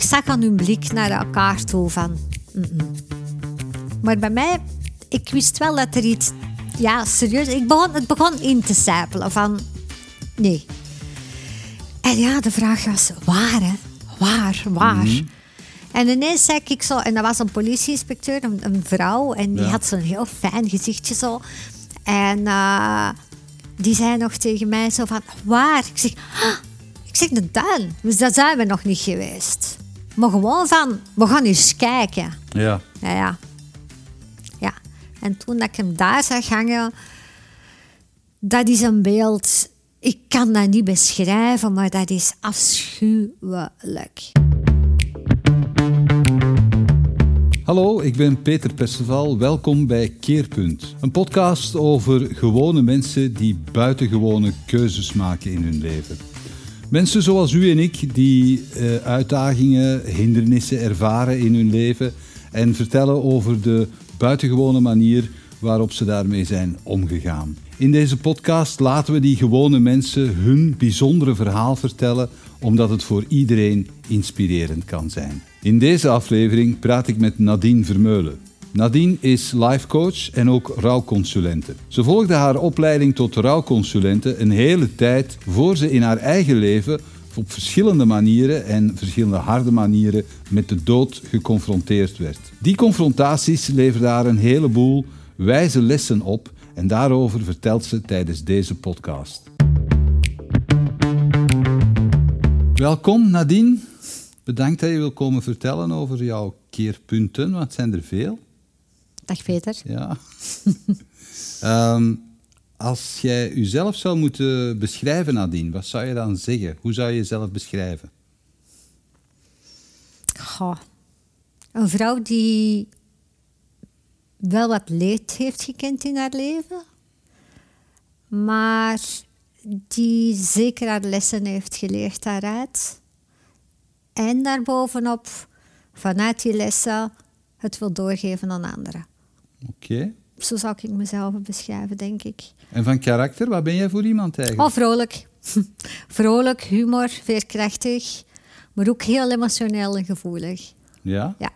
ik zag aan hun blik naar elkaar toe van... Maar bij mij, ik wist wel dat er iets... Ja, serieus. Ik begon, het begon in te sijpelen van... Nee. En ja, de vraag was, waar hè? Waar, waar? En ineens zei ik zo... En dat was een politieinspecteur, een, een vrouw. En die Ja. had zo'n heel fijn gezichtje zo. En eh, die zei nog tegen mij zo van... Waar? Ik zeg... "Ah." ik zeg, de tuin. Dus daar zijn we nog niet geweest. Maar gewoon van, we gaan eens kijken. Ja. Ja, ja. Ja. En toen dat ik hem daar zag hangen, dat is een beeld, ik kan dat niet beschrijven, maar dat is afschuwelijk. Hallo, ik ben Peter Perceval. Welkom bij Keerpunt. Een podcast over gewone mensen die buitengewone keuzes maken in hun leven. Mensen zoals u en ik die eh, uitdagingen, hindernissen ervaren in hun leven en vertellen over de buitengewone manier waarop ze daarmee zijn omgegaan. In deze podcast laten we die gewone mensen hun bijzondere verhaal vertellen, omdat het voor iedereen inspirerend kan zijn. In deze aflevering praat ik met Nadine Vermeulen. Nadine is life coach en ook rouwconsulente. Ze volgde haar opleiding tot rouwconsulente een hele tijd voor ze in haar eigen leven op verschillende manieren en verschillende harde manieren met de dood geconfronteerd werd. Die confrontaties leverden haar een heleboel wijze lessen op en daarover vertelt ze tijdens deze podcast. Welkom Nadine. Bedankt dat je wil komen vertellen over jouw keerpunten, want het zijn er veel. Dag Peter. Ja. Ehm, als jij jezelf zou moeten beschrijven, Nadine, wat zou je dan zeggen? Hoe zou je jezelf beschrijven? Goh. Een vrouw die wel wat leed heeft gekend in haar leven, maar die zeker haar lessen heeft geleerd daaruit. En daarbovenop, vanuit die lessen, het wil doorgeven aan anderen. Oké. Zo zou ik mezelf beschrijven, denk ik. En van karakter, wat ben jij voor iemand eigenlijk? Oh, vrolijk. vrolijk, humor, veerkrachtig, maar ook heel emotioneel en gevoelig. Ja. Ja.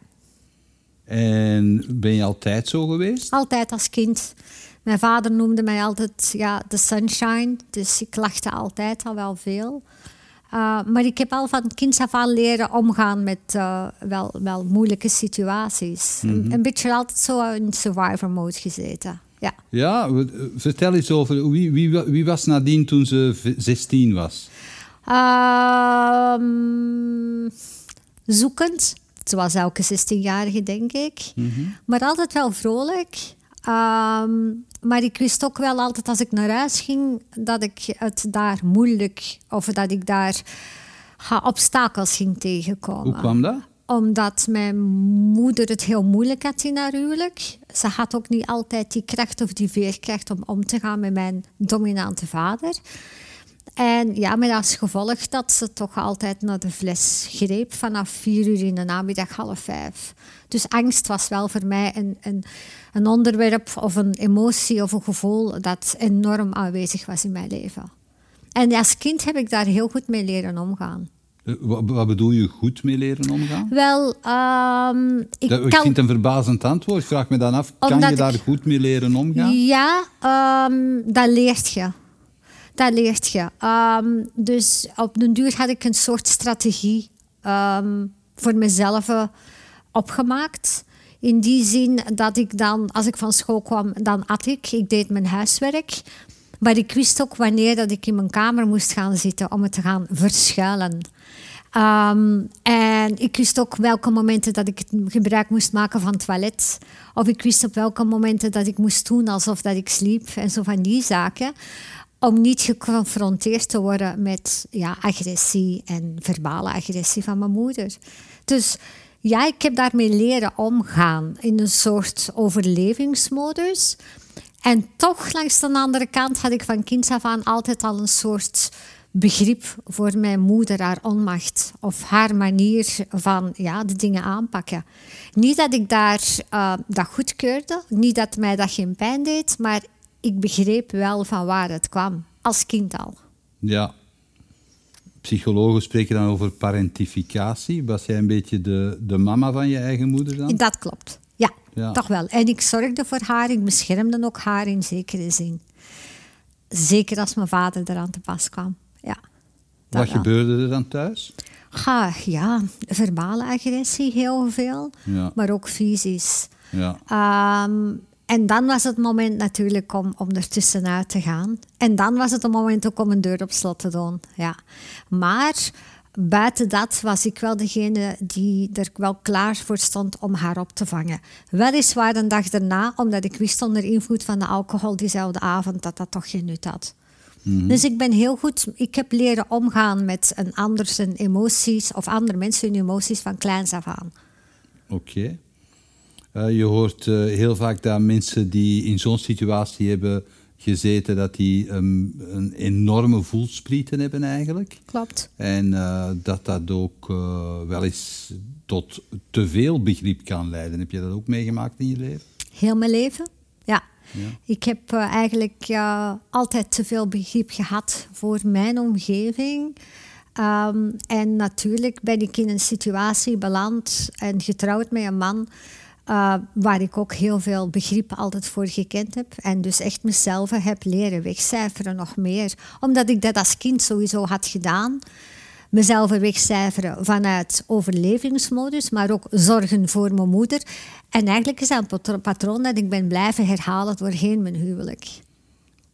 En ben je altijd zo geweest? Altijd als kind. Mijn vader noemde mij altijd ja, de sunshine, dus ik lachte altijd al wel veel. Uh, maar ik heb al van kinds af aan leren omgaan met uh, wel, wel moeilijke situaties. een, een beetje altijd zo in survivor mode gezeten. Ja. Ja, eh, vertel eens over wie, wie, wa- wie was Nadine toen ze v- 16 was? Ehm, zoekend, zoals elke 16-jarige, denk ik. Maar altijd wel vrolijk. Ehm, maar ik wist ook wel altijd als ik naar huis ging dat ik het daar moeilijk of dat ik daar ha, obstakels ging tegenkomen. Hoe kwam dat? Omdat mijn moeder het heel moeilijk had in haar huwelijk. Ze had ook niet altijd die kracht of die veerkracht om om te gaan met mijn dominante vader. En ja, met als gevolg dat ze toch altijd naar de fles greep vanaf vier uur in de namiddag, half vijf. Dus angst was wel voor mij een, een, een onderwerp of een emotie of een gevoel dat enorm aanwezig was in mijn leven. En als kind heb ik daar heel goed mee leren omgaan. Eh, Wat, bedoel je goed mee leren omgaan? Wel, ehm, ik Dat- ik kan... vind het een verbazend antwoord. Ik vraag me dan af, kan je daar ik- goed mee leren omgaan? Ja, ehm, dat leert je. Dat leert je. Ehm, dus op den duur had ik een soort strategie ehm, voor mezelf eh, opgemaakt. In die zin dat ik dan, als ik van school kwam, dan at ik. Ik deed mijn huiswerk. Maar ik wist ook wanneer dat ik in mijn kamer moest gaan zitten om het te gaan verschuilen. Ehm, en ik wist ook welke momenten dat ik gebruik moest maken van het toilet. Of ik wist op welke momenten dat ik moest doen alsof dat ik sliep. En zo van die zaken. Om niet geconfronteerd te worden met ja, agressie en verbale agressie van mijn moeder. Dus ja, ik heb daarmee leren omgaan in een soort overlevingsmodus. En toch, langs de andere kant, had ik van kinds af aan altijd al een soort begrip voor mijn moeder, haar onmacht of haar manier van ja, de dingen aanpakken. Niet dat ik daar, eh, dat goedkeurde, niet dat mij dat geen pijn deed, maar ik begreep wel van waar het kwam, als kind al. Ja. psychologen spreken dan over parentificatie. Was jij een beetje de, de mama van je eigen moeder dan? Dat klopt, ja, Ja. toch wel. En ik zorgde voor haar, ik beschermde ook haar in zekere zin. Zeker als mijn vader eraan te pas kwam, ja. Wat wel. gebeurde er dan thuis? Ja, verbale agressie heel veel, Ja. maar ook fysisch. Ja. Ehm, en dan was het moment natuurlijk om, om er tussenuit te gaan. En dan was het het moment ook om een deur op slot te doen. Ja. Maar buiten dat was ik wel degene die er wel klaar voor stond om haar op te vangen. Weliswaar een dag daarna, omdat ik wist onder invloed van de alcohol diezelfde avond dat dat toch geen nut had. Dus ik ben heel goed, ik heb leren omgaan met een ander zijn emoties of andere mensen hun emoties van kleins af aan. Oké. Je hoort eh, heel vaak dat mensen die in zo'n situatie hebben gezeten, dat die ehm, een enorme voelsprieten hebben eigenlijk. Klopt. En eh, dat dat ook eh, wel eens tot te veel begrip kan leiden. Heb je dat ook meegemaakt in je leven? Heel mijn leven, ja. Ja. Ik heb eh, eigenlijk altijd te veel begrip gehad voor mijn omgeving. Ehm, en natuurlijk ben ik in een situatie beland en getrouwd met een man eh, waar ik ook heel veel begrip altijd voor gekend heb. En dus echt mezelf heb leren wegcijferen nog meer. Omdat ik dat als kind sowieso had gedaan. Mezelf wegcijferen vanuit overlevingsmodus, maar ook zorgen voor mijn moeder. En eigenlijk is dat een patro- patroon dat ik ben blijven herhalen doorheen mijn huwelijk.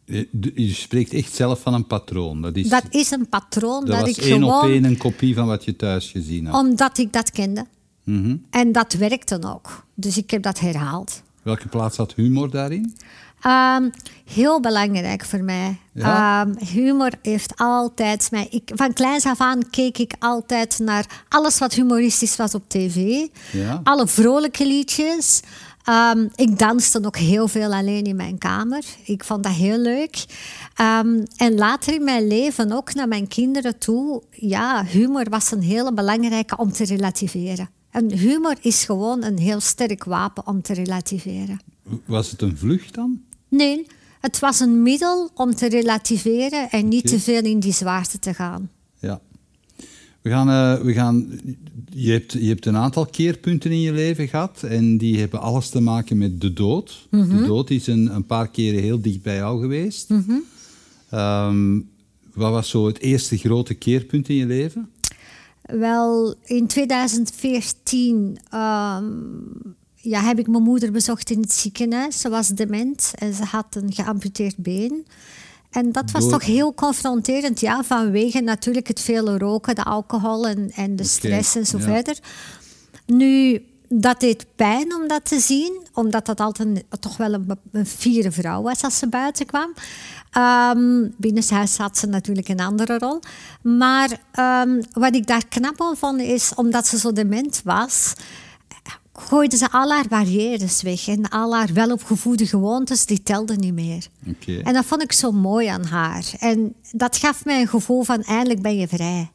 Je, je spreekt echt zelf van een patroon. Dat, is, Dat is een patroon dat dat, was ik één op gewoon... één een kopie van wat je thuis gezien had. Omdat ik dat kende. Mhm. En dat werkte ook. Dus ik heb dat herhaald. Welke plaats had humor daarin? Ehm, heel belangrijk voor mij. Ja? Ehm, humor heeft altijd mij. Ik, van kleins af aan keek ik altijd naar alles wat humoristisch was op tv. Ja. Alle vrolijke liedjes. Ehm, ik danste ook heel veel alleen in mijn kamer. Ik vond dat heel leuk. En later in mijn leven, ook naar mijn kinderen toe, ja, humor was een hele belangrijke om te relativeren. En humor is gewoon een heel sterk wapen om te relativeren. Was het een vlucht dan? Nee, het was een middel om te relativeren en niet te veel in die zwaarte te gaan. Ja. We gaan, eh, we gaan, je, hebt, je hebt een aantal keerpunten in je leven gehad en die hebben alles te maken met de dood. De dood is een, een paar keren heel dicht bij jou geweest. Ehm, wat was zo het eerste grote keerpunt in je leven? Wel, in 2014 ehm, ja, heb ik mijn moeder bezocht in het ziekenhuis. Ze was dement en ze had een geamputeerd been. En dat was Door- toch heel confronterend, ja, vanwege natuurlijk het vele roken, de alcohol en, en de stress en zo ja. verder. Nu, dat deed pijn om dat te zien, omdat dat altijd een- toch wel een, een fiere vrouw was als ze buiten kwam. Ehm binnenshuis had ze natuurlijk een andere rol. Maar ehm, wat ik daar knap aan vond, is omdat ze zo dement was, gooide ze al haar barrières weg. En al haar welopgevoede gewoontes, die telden niet meer. En dat vond ik zo mooi aan haar. En dat gaf mij een gevoel van, eindelijk ben je vrij.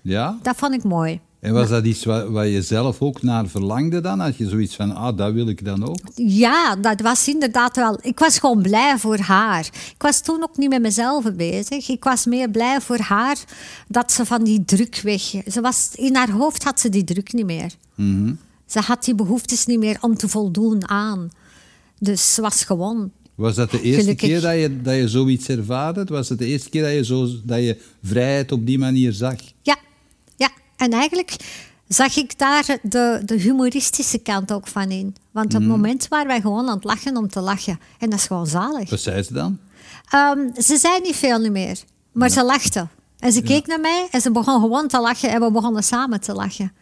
Ja? Dat vond ik mooi. En was dat iets waar, waar je zelf ook naar verlangde dan? Had je zoiets van, ah, dat wil ik dan ook? Ja, dat was inderdaad wel. Ik was gewoon blij voor haar. Ik was toen ook niet met mezelf bezig. Ik was meer blij voor haar dat ze van die druk weg. Ze was, in haar hoofd had ze die druk niet meer. Mhm. Ze had die behoeftes niet meer om te voldoen aan. Dus ze was gewoon. Was dat de eerste Gelukkig. keer dat je, dat je zoiets ervaarde? Was het de eerste keer dat je, zo, dat je vrijheid op die manier zag? Ja. En eigenlijk zag ik daar de, de humoristische kant ook van in. Want op het moment waren wij gewoon aan het lachen om te lachen. En dat is gewoon zalig. Wat zei ze dan? Ehm, ze zei niet veel niet meer, maar ze lachte. En ze keek naar mij en ze begon gewoon te lachen en we begonnen samen te lachen.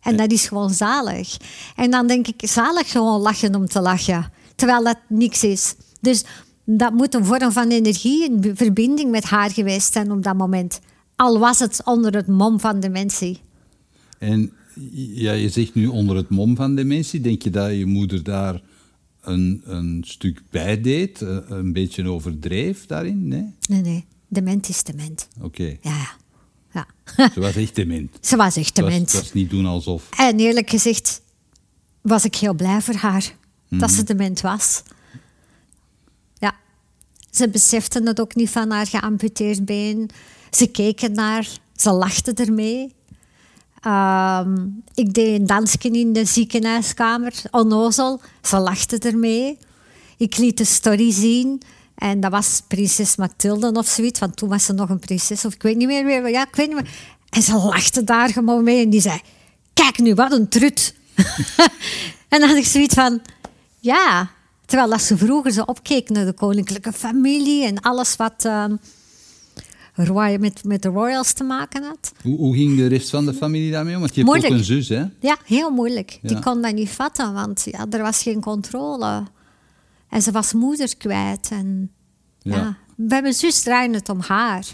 En dat is gewoon zalig. En dan denk ik, zalig gewoon lachen om te lachen. Terwijl dat niks is. Dus dat moet een vorm van energie, een verbinding met haar geweest zijn op dat moment. Al was het onder het mom van dementie. En ja, je zegt nu onder het mom van dementie. Denk je dat je moeder daar een, een stuk bij deed? eh, Een beetje overdreef daarin? Nee? Nee, nee, dement is dement. Oké. Ja, ja. ja. Ze was echt dement. Ze was echt dement. het was niet doen alsof. En eerlijk gezegd was ik heel blij voor haar dat Mhm. ze dement was. Ja. Ze beseften het ook niet van haar geamputeerd been. Ze keken naar. Ze lachten ermee. Ehm, ik deed een dansje in de ziekenhuiskamer, onnozel. Ze lachten ermee. Ik liet de story zien. En dat was prinses Mathilde of zoiets, want toen was ze nog een prinses. Of ik weet niet meer, ja, ik weet niet meer. En ze lachte daar gewoon mee en die zei... Kijk nu, wat een trut. en dan had ik zoiets van... Ja, terwijl dat ze vroeger zo opkeek naar de koninklijke familie en alles wat... Met, met de royals te maken had. Hoe, hoe, ging de rest van de familie daarmee om? Want je hebt ook een zus, hè? Ja, heel moeilijk. Die kon dat niet vatten, want ja, er was geen controle. En ze was moeder kwijt. En, ja. ja. Bij mijn zus draaide het om haar.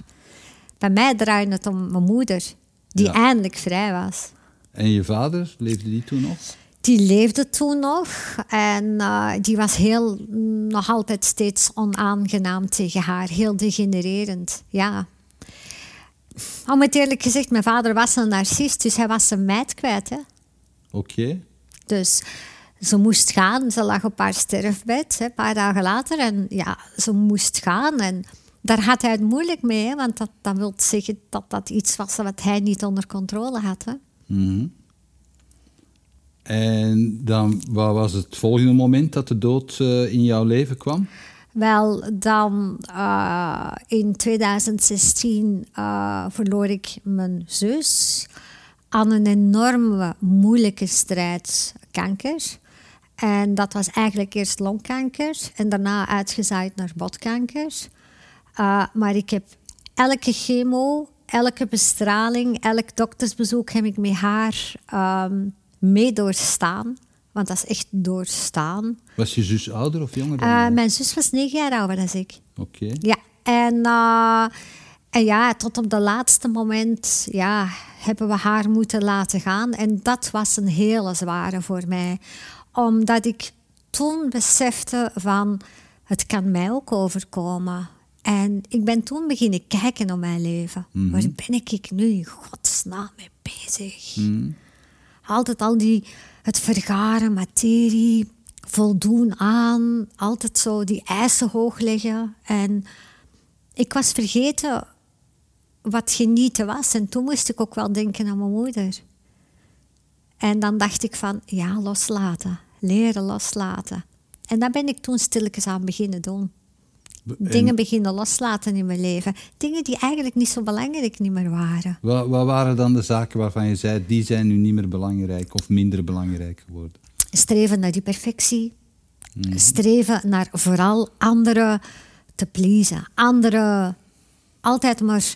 Bij mij draaide het om mijn moeder, die eindelijk vrij was. En je vader, leefde die toen nog? Die leefde toen nog en uh, die was heel, nog altijd steeds onaangenaam tegen haar, heel degenererend. Ja, om het eerlijk gezegd, mijn vader was een narcist, dus hij was zijn meid kwijt. Oké. Okay. Dus ze moest gaan, ze lag op haar sterfbed, hè, een paar dagen later. En ja, ze moest gaan. En daar had hij het moeilijk mee, want dat, dat wil zeggen dat dat iets was wat hij niet onder controle had. Hè. Mm En dan, wat was het volgende moment dat de dood uh, in jouw leven kwam? Wel, dan uh, in 2016 uh, eh, verloor ik mijn zus aan een enorme moeilijke strijd kanker. En dat was eigenlijk eerst longkanker en daarna uitgezaaid naar botkanker. Maar ik heb elke chemo, elke bestraling, elk doktersbezoek heb ik met haar um, mee doorstaan. Want dat is echt doorstaan. Was je zus ouder of jonger dan uh, Mijn zus was negen jaar ouder dan ik. Oké. Ja, en, uh, en ja, tot op het laatste moment ja, hebben we haar moeten laten gaan. En dat was een hele zware voor mij. Omdat ik toen besefte van, het kan mij ook overkomen. En ik ben toen beginnen kijken naar mijn leven. Mm Waar ben ik nu in godsnaam mee bezig? Mhm. Altijd al die het vergaren, materie, voldoen aan, altijd zo die eisen hoog leggen. En ik was vergeten wat genieten was. En toen moest ik ook wel denken aan mijn moeder. En dan dacht ik van, ja, loslaten. Leren loslaten. En dat ben ik toen stilletjes aan beginnen doen. Dingen beginnen loslaten in mijn leven. Dingen die eigenlijk niet zo belangrijk niet meer waren. Wat, wat, waren dan de zaken waarvan je zei, die zijn nu niet meer belangrijk of minder belangrijk geworden? Streven naar die perfectie. Mhm. Streven naar vooral anderen te pleasen. Anderen altijd maar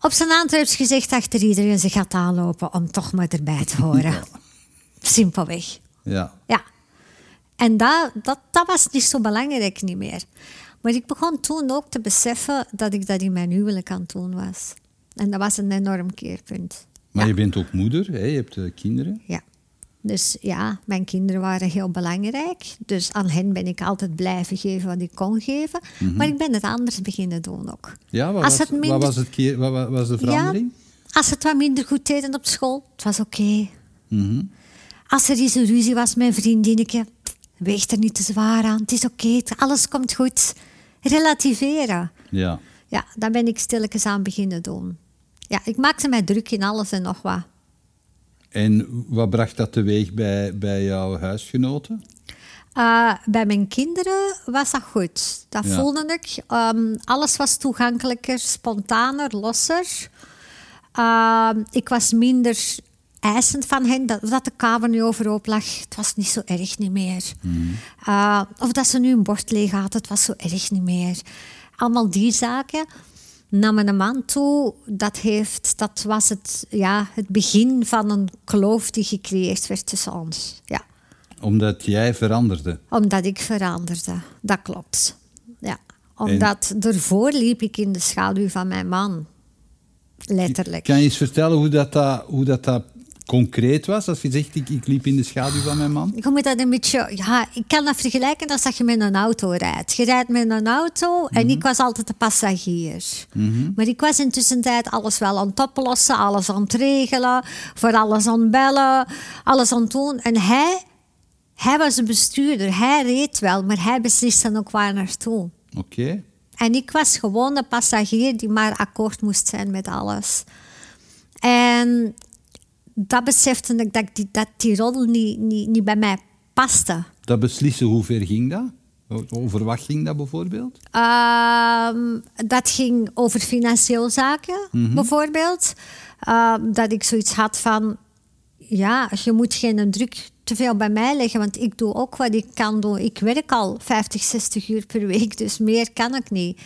op zijn aantreds gezegd achter iedereen zich gaat aanlopen om toch maar erbij te horen. Simpelweg. Ja. Ja. En dat, dat, dat was niet zo belangrijk niet meer. Maar ik begon toen ook te beseffen dat ik dat in mijn huwelijk aan het doen was. En dat was een enorm keerpunt. Maar je bent ook moeder, hè? je hebt uh, kinderen. Ja. Dus ja, mijn kinderen waren heel belangrijk. Dus aan hen ben ik altijd blijven geven wat ik kon geven. Mhm. Maar ik ben het anders beginnen doen ook. Ja, wat, was, het wat was, het keer, wat, was de verandering? Ja, als het wat minder goed deden op school, het was oké. Mhm. Als er eens een ruzie was met een vriendinnetje, weegt er niet te zwaar aan. Het is oké, alles komt goed relativeren. Ja. Ja, daar ben ik stilletjes aan beginnen doen. Ja, ik maakte mij druk in alles en nog wat. En wat bracht dat teweeg bij, bij jouw huisgenoten? Uh, bij mijn kinderen was dat goed. Dat voelde ik. Um, alles was toegankelijker, spontaner, losser. Uh, ik was minder eisend van hen dat, dat de kamer nu overhoop lag. Het was niet zo erg niet meer. Mm. Uh, of dat ze nu een bord leeg had, het was zo erg niet meer. Allemaal die zaken. Naar mijn man toe, dat, heeft, dat was het, ja, het begin van een kloof die gecreëerd werd tussen ons. Ja. Omdat jij veranderde? Omdat ik veranderde, dat klopt. Ja. Omdat en... ervoor liep ik in de schaduw van mijn man. Letterlijk. Kan je eens vertellen hoe dat, dat, hoe dat, dat concreet was? Als je zegt, ik, ik liep in de schaduw van mijn man? Je moet dat een beetje... Ja, ik kan dat vergelijken als dat je met een auto rijdt. Je rijdt met een auto en mhm. ik was altijd de passagier. Mhm. Maar ik was intussen tijd alles wel aan het oplossen, alles aan het regelen, voor alles aan het bellen, alles aan het doen. En hij, hij was de bestuurder. Hij reed wel, maar hij besliste ook waar naartoe. Oké. En ik was gewoon de passagier die maar akkoord moest zijn met alles. En dat besefte ik dat die, dat die rol niet, niet, niet bij mij paste. Dat beslissen, hoe ver ging dat? Over wat ging dat bijvoorbeeld? Ehm, dat ging over financieel zaken, bijvoorbeeld. Ehm, dat ik zoiets had van... Ja, je moet geen druk te veel bij mij leggen, want ik doe ook wat ik kan doen. Ik werk al 50, 60 uur per week, dus meer kan ik niet.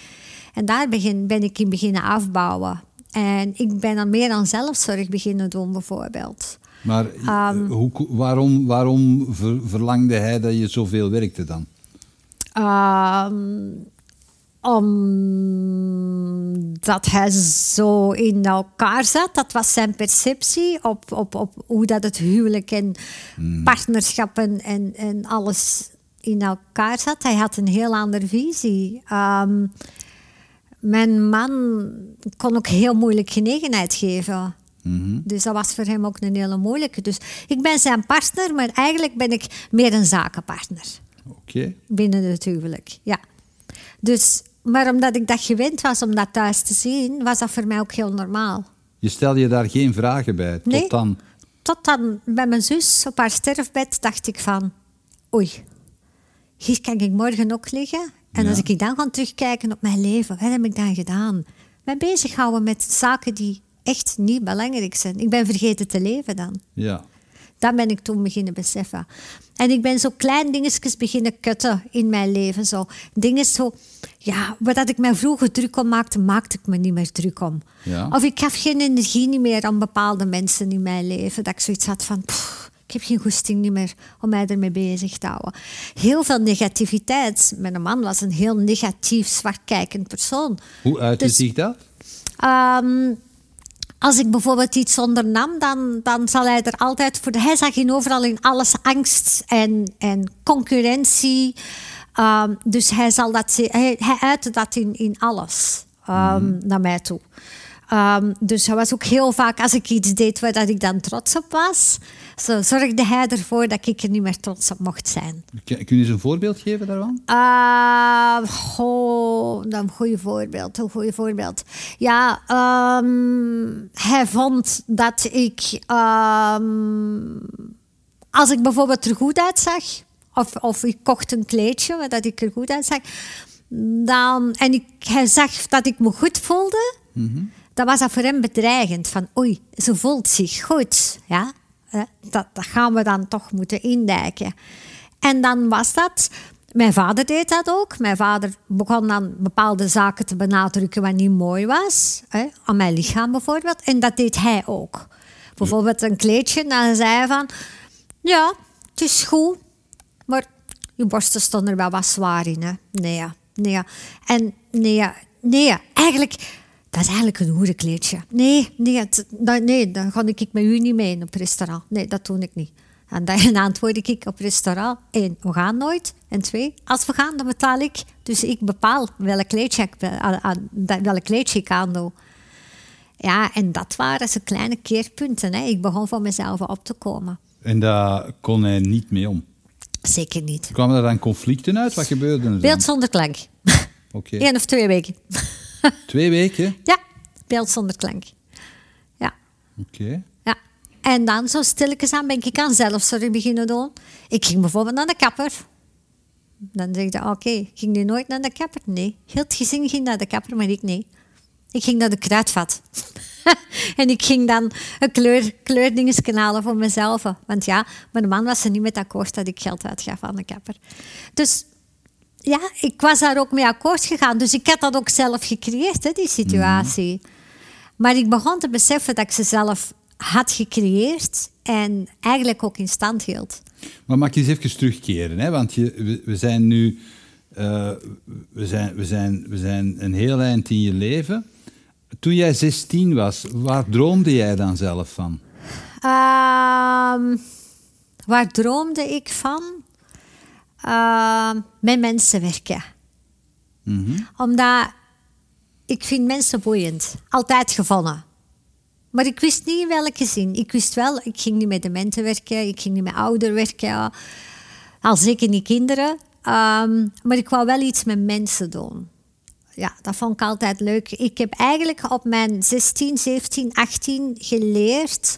En daar begin, ben ik in beginnen afbouwen. En ik ben dan meer aan zelfzorg beginnen doen, bijvoorbeeld. Maar um, hoe, waarom, waarom ver, verlangde hij dat je zoveel werkte dan? Um, omdat hij zo in elkaar zat. Dat was zijn perceptie op, op, op hoe dat het huwelijk en hmm. partnerschappen en, en alles in elkaar zat. Hij had een heel andere visie. Um, mijn man kon ook heel moeilijk genegenheid geven. Mhm. Dus dat was voor hem ook een hele moeilijke. Dus ik ben zijn partner, maar eigenlijk ben ik meer een zakenpartner. Oké. Binnen het huwelijk, ja. Dus, maar omdat ik dat gewend was om dat thuis te zien, was dat voor mij ook heel normaal. Je stelde je daar geen vragen bij, nee, tot dan? Tot dan, bij mijn zus op haar sterfbed, dacht ik van... Oei, hier kan ik morgen ook liggen. En als ik dan ga terugkijken op mijn leven, wat heb ik dan gedaan? Mij bezighouden met zaken die echt niet belangrijk zijn. Ik ben vergeten te leven dan. Ja. Dat ben ik toen beginnen beseffen. En ik ben zo klein dingetjes beginnen kutten in mijn leven. Zo. Dingen zo, ja, waar ik mij vroeger druk om maakte, maakte ik me niet meer druk om. Ja. Of ik heb geen energie meer aan bepaalde mensen in mijn leven. Dat ik zoiets had van, pff, ik heb geen goesting niet meer om mij ermee bezig te houden. Heel veel negativiteit. Mijn man was een heel negatief, zwartkijkend persoon. Hoe uitte dus, zich dat? Um, als ik bijvoorbeeld iets ondernam, dan, dan zal hij er altijd voor. Hij zag in overal in alles angst en, en concurrentie. Um, dus hij, zal dat, hij, hij uitte dat in, in alles um, mm. naar mij toe. Um, dus hij was ook heel vaak, als ik iets deed waar dat ik dan trots op was, zo zorgde hij ervoor dat ik er niet meer trots op mocht zijn. Kun je eens een voorbeeld geven daarvan? Uh, oh, een goede voorbeeld, een goede voorbeeld. Ja, um, hij vond dat ik, um, als ik bijvoorbeeld er goed uitzag, of, of ik kocht een kleedje waar dat ik er goed uitzag, dan, en ik, hij zag dat ik me goed voelde, mm -hmm. Dan was dat voor hem bedreigend. Van oei, ze voelt zich goed. Ja? Dat, dat gaan we dan toch moeten indijken. En dan was dat... Mijn vader deed dat ook. Mijn vader begon dan bepaalde zaken te benadrukken wat niet mooi was. Hè, aan mijn lichaam bijvoorbeeld. En dat deed hij ook. Bijvoorbeeld een kleedje. Dan zei hij van... Ja, het is goed. Maar je borsten stonden er wel wat zwaar in. Hè. Nee, nee. En nee, nee, eigenlijk dat is eigenlijk een hoerenkleedje. Nee, nee, het, dat, nee, dan ga ik met u niet mee op het restaurant. Nee, dat doe ik niet. En dan antwoord ik op restaurant. één, we gaan nooit. En twee, als we gaan, dan betaal ik. Dus ik bepaal welk kleedje ik, welk kleedje ik aandoe. Ja, en dat waren ze kleine keerpunten. Hè. Ik begon van mezelf op te komen. En daar kon hij niet mee om? Zeker niet. Kwamen er dan conflicten uit? Wat gebeurde er dan? Beeld zonder klank. Oké. Eén of twee weken. Twee weken? Ja, beeld zonder klank. Ja. Oké. Ja. En dan zo stilletjes aan ben ik aan zelfzorg beginnen doen. Ik ging bijvoorbeeld naar de kapper. Dan zeg je, oké, ging je nooit naar de kapper? Nee. Heel het gezin ging naar de kapper, maar ik nee. Ik ging naar de kruidvat. en ik ging dan een kleur, kleurdinges halen voor mezelf. Want ja, mijn man was er niet met akkoord dat ik geld uitgaf aan de kapper. Dus ja, ik was daar ook mee akkoord gegaan. Dus ik had dat ook zelf gecreëerd, hè, die situatie. Maar ik begon te beseffen dat ik ze zelf had gecreëerd en eigenlijk ook in stand hield. Maar mag je eens even terugkeren, hè? want je, we, zijn nu uh, we zijn, we, zijn, we zijn een heel eind in je leven. Toen jij 16 was, waar droomde jij dan zelf van? Uh, waar droomde ik van? Uh, met mensen werken. Mm -hmm. Omdat ik vind mensen boeiend. Altijd gevonden. Maar ik wist niet in welke zin. Ik wist wel, ik ging niet met dementen werken. Ik ging niet met ouderen werken. Al zeker niet kinderen. Um, maar ik wou wel iets met mensen doen. ja, dat vond ik altijd leuk. Ik heb eigenlijk op mijn 16, 17, 18 geleerd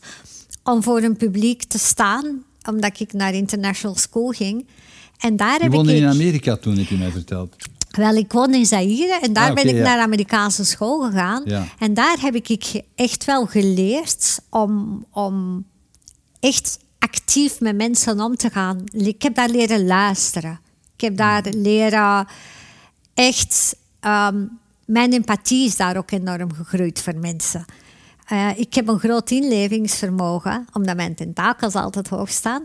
om voor een publiek te staan, omdat ik naar international school ging. En daar Je heb woonde ik... in Amerika toen, heb je mij verteld. Wel, ik woonde in Zaire en daar Ah, ben ik ja. naar Amerikaanse school gegaan. Ja. En daar heb ik echt wel geleerd om, om echt actief met mensen om te gaan. Ik heb daar leren luisteren. Ik heb daar Mm. leren echt... ehm, mijn empathie is daar ook enorm gegroeid voor mensen. Eh, ik heb een groot inlevingsvermogen, omdat mijn tentakels altijd hoog staan.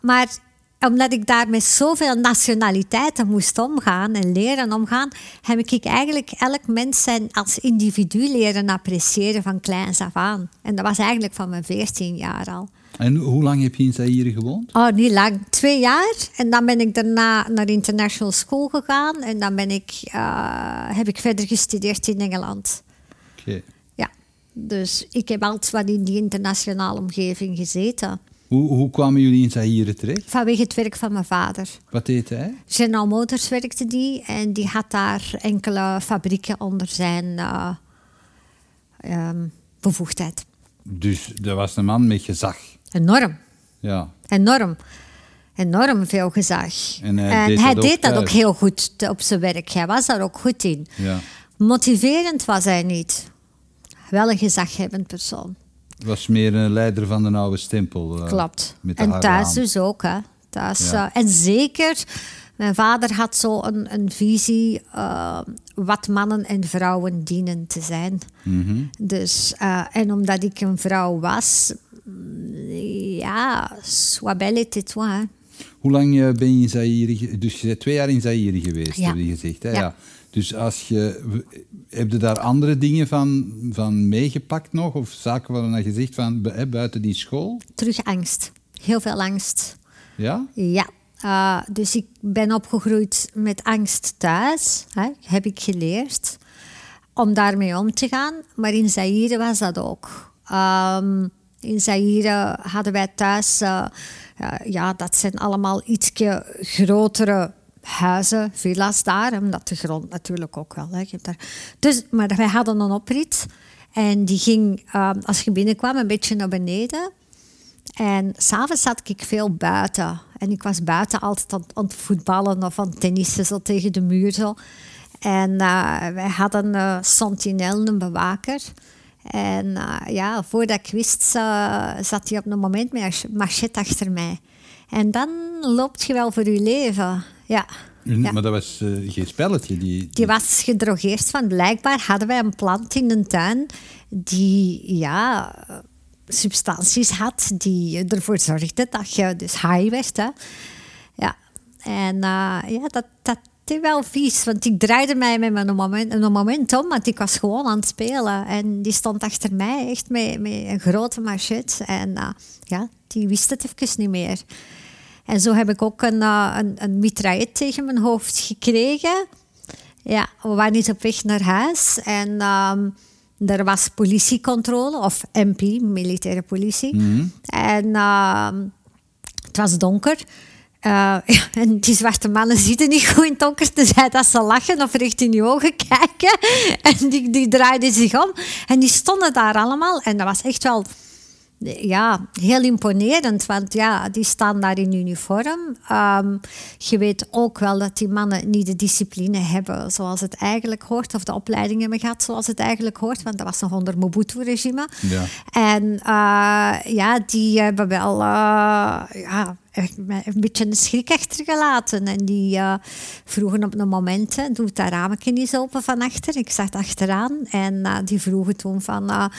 Maar omdat ik daar met zoveel nationaliteiten moest omgaan en leren omgaan, heb ik eigenlijk elk mens zijn als individu leren appreciëren van kleins af aan. En dat was eigenlijk van mijn 14 jaar al. En hoe lang heb je in Zaire gewoond? Oh, niet lang. Twee jaar. En dan ben ik daarna naar international school gegaan. En dan ben ik, eh, heb ik verder gestudeerd in Engeland. Oké. Ja. Dus ik heb altijd wat in die internationale omgeving gezeten. Hoe, hoe kwamen jullie in Zaire terecht? Vanwege het werk van mijn vader. Wat deed hij? General Motors werkte die en die had daar enkele fabrieken onder zijn eh, ehm, bevoegdheid. Dus dat was een man met gezag. Enorm, Ja. enorm. Enorm veel gezag. En hij deed dat ook dat heel goed op zijn werk. Hij was daar ook goed in. ja. Motiverend was hij niet. Wel een gezaghebbend persoon. Was meer een leider van de oude stempel. eh, Klopt. Met En thuis dus ook. Hè. Thuis, Ja. eh, en zeker, mijn vader had zo een, een visie eh, wat mannen en vrouwen dienen te zijn. Mhm. Dus, en omdat ik een vrouw was, mm, ja, soit belle et toi. hè. Hoe lang ben je in Zaire? Dus je bent twee jaar in Zaire geweest, Ja. heb je gezegd. Hè? Ja. Ja. Dus als je, heb je daar andere dingen van, van meegepakt nog? Of zaken waarvan je zegt van hè, buiten die school? Terug angst. Heel veel angst. Ja? Ja. eh, dus ik ben opgegroeid met angst thuis, hè, heb ik geleerd, om daarmee om te gaan. Maar in Zaire was dat ook. Ehm, in Zaire hadden wij thuis, eh, eh, ja, dat zijn allemaal ietsje grotere huizen, villa's daar, omdat de grond natuurlijk ook wel. Hè, je hebt daar. Dus, maar wij hadden een oprit en die ging, ehm, als je binnenkwam, een beetje naar beneden. En s'avonds zat ik veel buiten. En ik was buiten altijd aan, het voetballen of aan het tennissen, zo tegen de muur. Zo. En eh, wij hadden een sentinel, een bewaker. En eh, ja, voordat ik wist, eh, zat hij op een moment met een machette achter mij. En dan loopt je wel voor je leven. Ja. Ja. Maar dat was eh, geen spelletje. Die, Die was gedrogeerd van. Blijkbaar hadden wij een plant in de tuin die ja, substanties had die ervoor zorgde dat je dus high werd. Hè. Ja. En eh, ja, dat, dat is wel vies, want ik draaide mij met mijn moment, een moment om, want ik was gewoon aan het spelen. En die stond achter mij echt met, met een grote machette. En eh, ja, die wist het even niet meer. En zo heb ik ook een, uh, een, een mitraillet tegen mijn hoofd gekregen. Ja, we waren niet op weg naar huis. En um, er was politiecontrole, of MP, militaire politie. Mm -hmm. En uh, het was donker. Uh, ja, en die zwarte mannen zitten niet goed in het donker, tenzij dat ze lachen of recht in je ogen kijken. En die, die draaiden zich om. En die stonden daar allemaal. En dat was echt wel ja, heel imponerend, want ja, die staan daar in uniform. Um, je weet ook wel dat die mannen niet de discipline hebben zoals het eigenlijk hoort, of de opleiding hebben gehad zoals het eigenlijk hoort, want dat was nog onder Mobutu-regime. Ja. En uh, ja, die hebben wel uh, ja, een beetje een schrik achtergelaten. En die uh, vroegen op een moment, hè, doe dat raamje eens open van achter. Ik zat achteraan en die vroegen toen van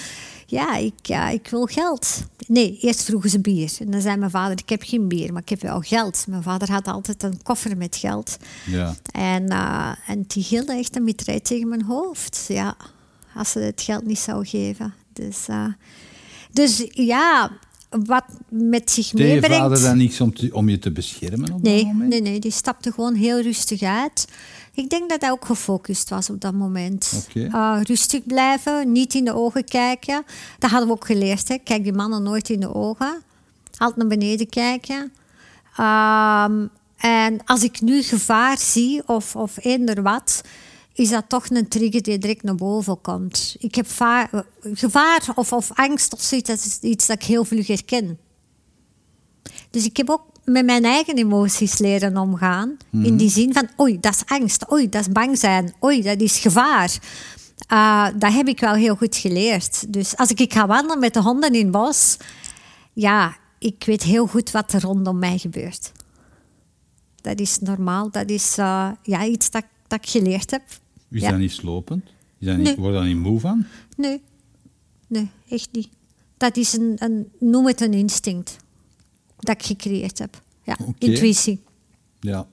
ja, ik, ja, ik wil geld. Nee, eerst vroegen ze bier. En dan zei mijn vader, ik heb geen bier, maar ik heb wel geld. Mijn vader had altijd een koffer met geld. Ja. En, uh, en die hielden echt een mitraille tegen mijn hoofd. Ja, als ze het geld niet zou geven. Dus, uh, dus ja, wat met zich Deed meebrengt... je vader dan niks om, te, om je te beschermen op nee, dat moment? Nee, nee, die stapte gewoon heel rustig uit. Ik denk dat hij ook gefocust was op dat moment. Okay. Uh, rustig blijven, niet in de ogen kijken. Dat hadden we ook geleerd. Hè. Kijk die mannen nooit in de ogen. Altijd naar beneden kijken. Um, en als ik nu gevaar zie of, of eender wat, is dat toch een trigger die direct naar boven komt. Ik heb va- gevaar of, of angst of zoiets, dat is iets dat ik heel vlug herken. Dus ik heb ook met mijn eigen emoties leren omgaan. In die zin van, oei, dat is angst. Oei, dat is bang zijn. Oei, dat is gevaar. Uh, dat heb ik wel heel goed geleerd. Dus als ik ga wandelen met de honden in het bos... Ja, ik weet heel goed wat er rondom mij gebeurt. Dat is normaal. Dat is uh, ja, iets dat, dat ik geleerd heb. Is Ja. dat niet slopend? Is dat niet, Nee. Word je daar niet moe van? Nee, nee, echt niet. Dat is een, een noem het een instinct dat ik gecreëerd heb. Ja, intuïtie. Ja.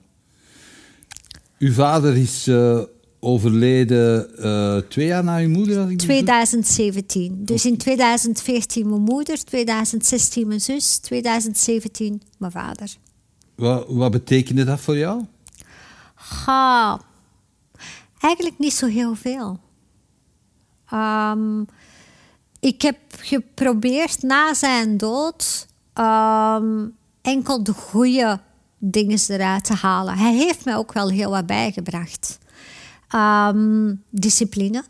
Uw vader is eh, overleden eh, twee jaar na uw moeder, als ik me niet 2017. Dus in 2014 mijn moeder, 2016 mijn zus, 2017 mijn vader. Wat, wat betekende dat voor jou? Ga. Eigenlijk niet zo heel veel. Ehm, ik heb geprobeerd na zijn dood ehm, enkel de goede dingen eruit te halen. Hij heeft mij ook wel heel wat bijgebracht. Ehm, discipline,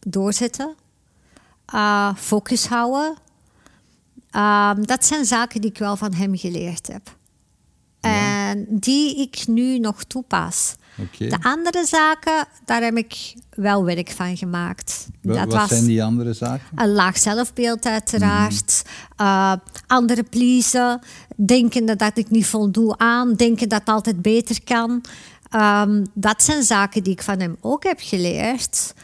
doorzetten, eh, focus houden. Ehm, dat zijn zaken die ik wel van hem geleerd heb. En die ik nu nog toepas. De andere zaken, daar heb ik wel werk van gemaakt. Dat wat was zijn die andere zaken? een laag zelfbeeld uiteraard. Uh, anderen pleasen. Denken dat ik niet voldoe aan. Denken dat het altijd beter kan. Ehm, dat zijn zaken die ik van hem ook heb geleerd.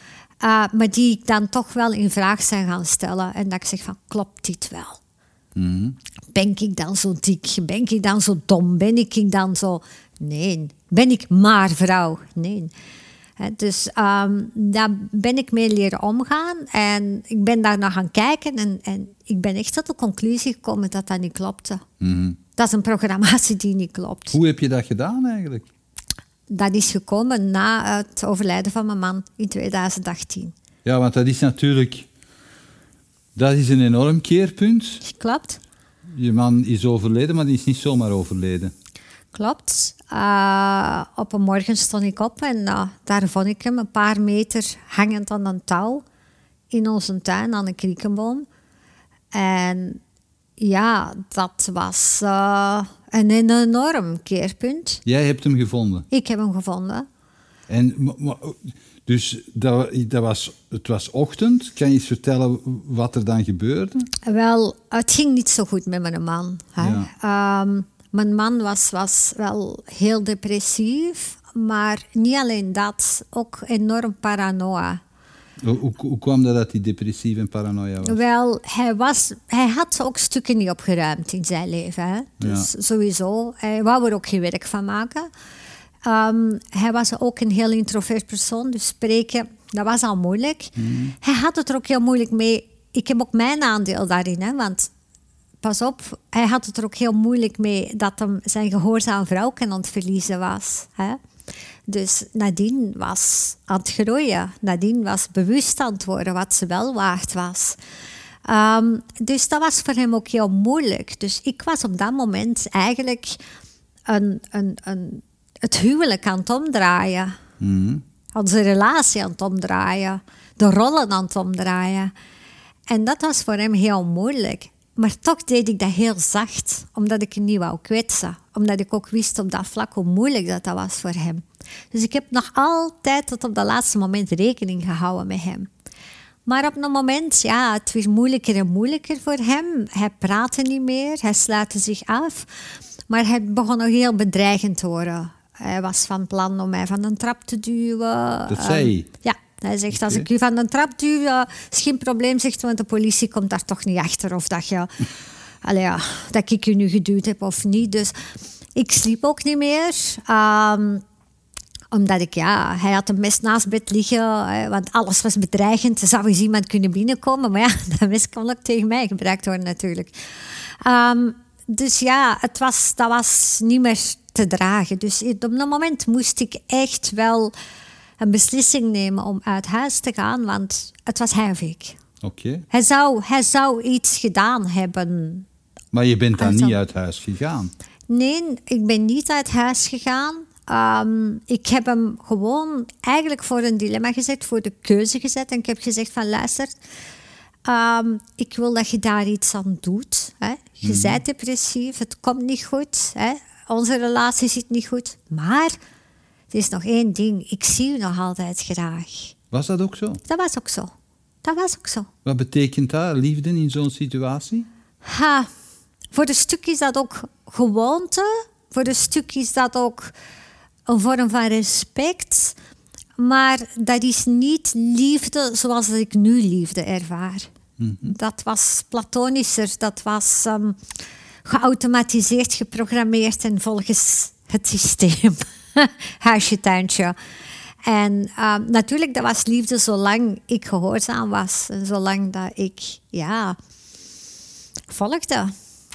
Uh, maar die ik dan toch wel in vraag zijn gaan stellen. En dat ik zeg van, klopt dit wel? Mhm. Ben ik dan zo dik? Ben ik dan zo dom? Ben ik dan zo... Nee. Ben ik maar vrouw? Nee. Dus ehm, daar ben ik mee leren omgaan. En ik ben daar naar gaan kijken. En, en ik ben echt tot de conclusie gekomen dat dat niet klopte. Mhm. Dat is een programmatie die niet klopt. Hoe heb je dat gedaan eigenlijk? Dat is gekomen na het overlijden van mijn man in 2018. Ja, want dat is natuurlijk... Dat is een enorm keerpunt. Klopt? Je man is overleden, maar die is niet zomaar overleden. Klopt. Eh, op een morgen stond ik op en eh, daar vond ik hem een paar meter hangend aan een touw in onze tuin aan een kriekenboom. En ja, dat was eh, een enorm keerpunt. Jij hebt hem gevonden. Ik heb hem gevonden. En, dus dat, dat was, het was ochtend. Kan je eens vertellen wat er dan gebeurde? Wel, het ging niet zo goed met mijn man. Hè. Ja. Ehm, mijn man was, was wel heel depressief, maar niet alleen dat, ook enorm paranoia. Hoe, hoe, kwam dat dat hij depressief en paranoia was? Wel, hij, was, hij had ook stukken niet opgeruimd in zijn leven. Hè? Dus sowieso, hij wou er ook geen werk van maken. Ehm, hij was ook een heel introvert persoon, dus spreken, dat was al moeilijk. Hij had het er ook heel moeilijk mee. Ik heb ook mijn aandeel daarin, hè, want pas op, hij had het er ook heel moeilijk mee dat hem zijn gehoorzaam vrouw aan het verliezen was. Hè? Dus Nadine was aan het groeien. Nadine was bewust aan het worden wat ze wel waard was. Ehm, dus dat was voor hem ook heel moeilijk. Dus ik was op dat moment eigenlijk een, een, een, het huwelijk aan het omdraaien. Mhm. Onze relatie aan het omdraaien. De rollen aan het omdraaien. En dat was voor hem heel moeilijk. Maar toch deed ik dat heel zacht, omdat ik hem niet wou kwetsen. Omdat ik ook wist op dat vlak hoe moeilijk dat, dat was voor hem. Dus ik heb nog altijd tot op dat laatste moment rekening gehouden met hem. Maar op een moment, ja, het werd moeilijker en moeilijker voor hem. Hij praatte niet meer, hij sluitte zich af. Maar hij begon nog heel bedreigend te worden. Hij was van plan om mij van een trap te duwen. Dat zei hij? Ja, hij zegt, als ik u van een trap duw, eh, is geen probleem, zegt want de politie komt daar toch niet achter. Of dat, je, allee, ja, dat ik u nu geduwd heb of niet. Dus ik sliep ook niet meer. Ehm, omdat ik, ja, hij had een mes naast bed liggen, hè, want alles was bedreigend. Er zou eens iemand kunnen binnenkomen, maar ja, dat mes kon ook tegen mij gebruikt worden natuurlijk. Ehm, dus ja, het was, dat was niet meer te dragen. Dus op dat moment moest ik echt wel een beslissing nemen om uit huis te gaan, want het was ik. Oké. Hij zou, hij zou iets gedaan hebben. Maar je bent dan niet uit huis gegaan. Nee, ik ben niet uit huis gegaan. Ehm, ik heb hem gewoon eigenlijk voor een dilemma gezet, voor de keuze gezet. En ik heb gezegd van luister, ehm, ik wil dat je daar iets aan doet. Hè. Je Mhm. bent depressief, het komt niet goed. Hè. Onze relatie zit niet goed. Maar er is nog één ding, ik zie u nog altijd graag. Was dat ook zo? Dat was ook zo. Dat was ook zo. Wat betekent dat, liefde, in zo'n situatie? Ha, voor een stuk is dat ook gewoonte. Voor een stuk is dat ook een vorm van respect. Maar dat is niet liefde zoals ik nu liefde ervaar. Dat was platonischer, dat was ehm, geautomatiseerd, geprogrammeerd en volgens het systeem. Huisje, tuintje. En ehm, natuurlijk, dat was liefde zolang ik gehoorzaam was. En zolang dat ik, ja, volgde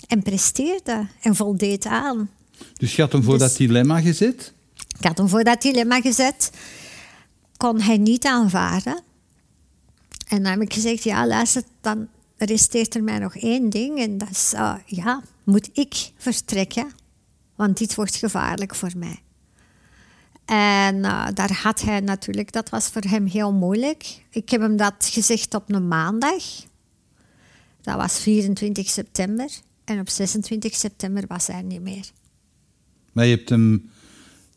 en presteerde en voldeed aan. Dus je had hem voor Dus- dat dilemma gezet? Ik had hem voor dat dilemma gezet. Kon hij niet aanvaarden. En dan heb ik gezegd, ja, luister, dan resteert er mij nog één ding. En dat is, eh, ja, moet ik vertrekken? Want dit wordt gevaarlijk voor mij. En eh, daar had hij natuurlijk, dat was voor hem heel moeilijk. Ik heb hem dat gezegd op een maandag. Dat was 24 september. En op 26 september was hij niet meer. Maar je hebt hem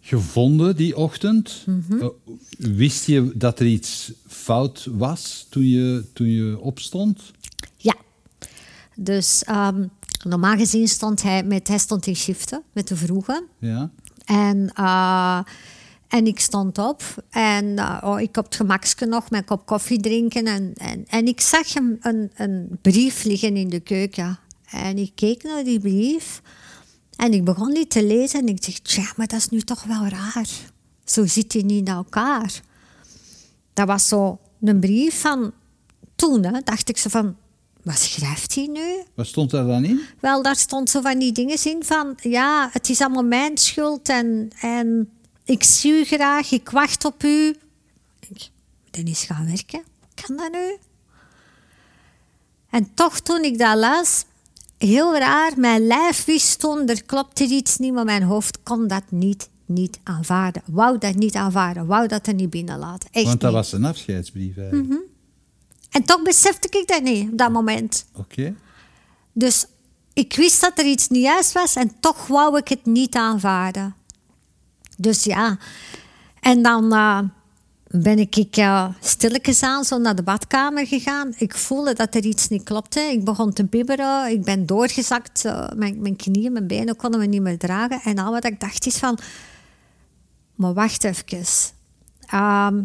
gevonden die ochtend. Mhm. Eh, Wist je dat er iets fout was toen je, toen je opstond? Ja. Dus ehm, normaal gezien stond hij, met, hij stond in shiften, met de vroege. Ja. En, eh, en ik stond op en eh, oh, ik op het gemakske nog mijn kop koffie drinken. En, en, en ik zag hem een, een brief liggen in de keuken. En ik keek naar die brief en ik begon die te lezen. En ik dacht, tja, maar dat is nu toch wel raar. Zo zit hij niet in elkaar. Dat was zo een brief van toen, hè, dacht ik zo van, wat schrijft hij nu? Wat stond daar dan in? Wel, daar stond zo van die dingen in van... Ja, het is allemaal mijn schuld en, en ik zie u graag, ik wacht op u. Ik eens gaan werken. Kan dat nu? En toch, toen ik dat las... Heel raar, mijn lijf wist toen, er klopte iets niet, maar mijn hoofd kon dat niet, niet aanvaarden. Wou dat niet aanvaarden, wou dat er niet binnenlaten. Echt Want dat niet. was een afscheidsbrief eigenlijk. En toch besefte ik dat niet op dat moment. Oké. Dus ik wist dat er iets niet juist was en toch wou ik het niet aanvaarden. Dus ja, en dan eh, ben ik uh, stilletjes aan zo naar de badkamer gegaan. Ik voelde dat er iets niet klopte. Ik begon te bibberen. Ik ben doorgezakt. eh, mijn, mijn knieën, mijn benen konden me niet meer dragen. En al wat ik dacht is van... Maar wacht even. Ehm,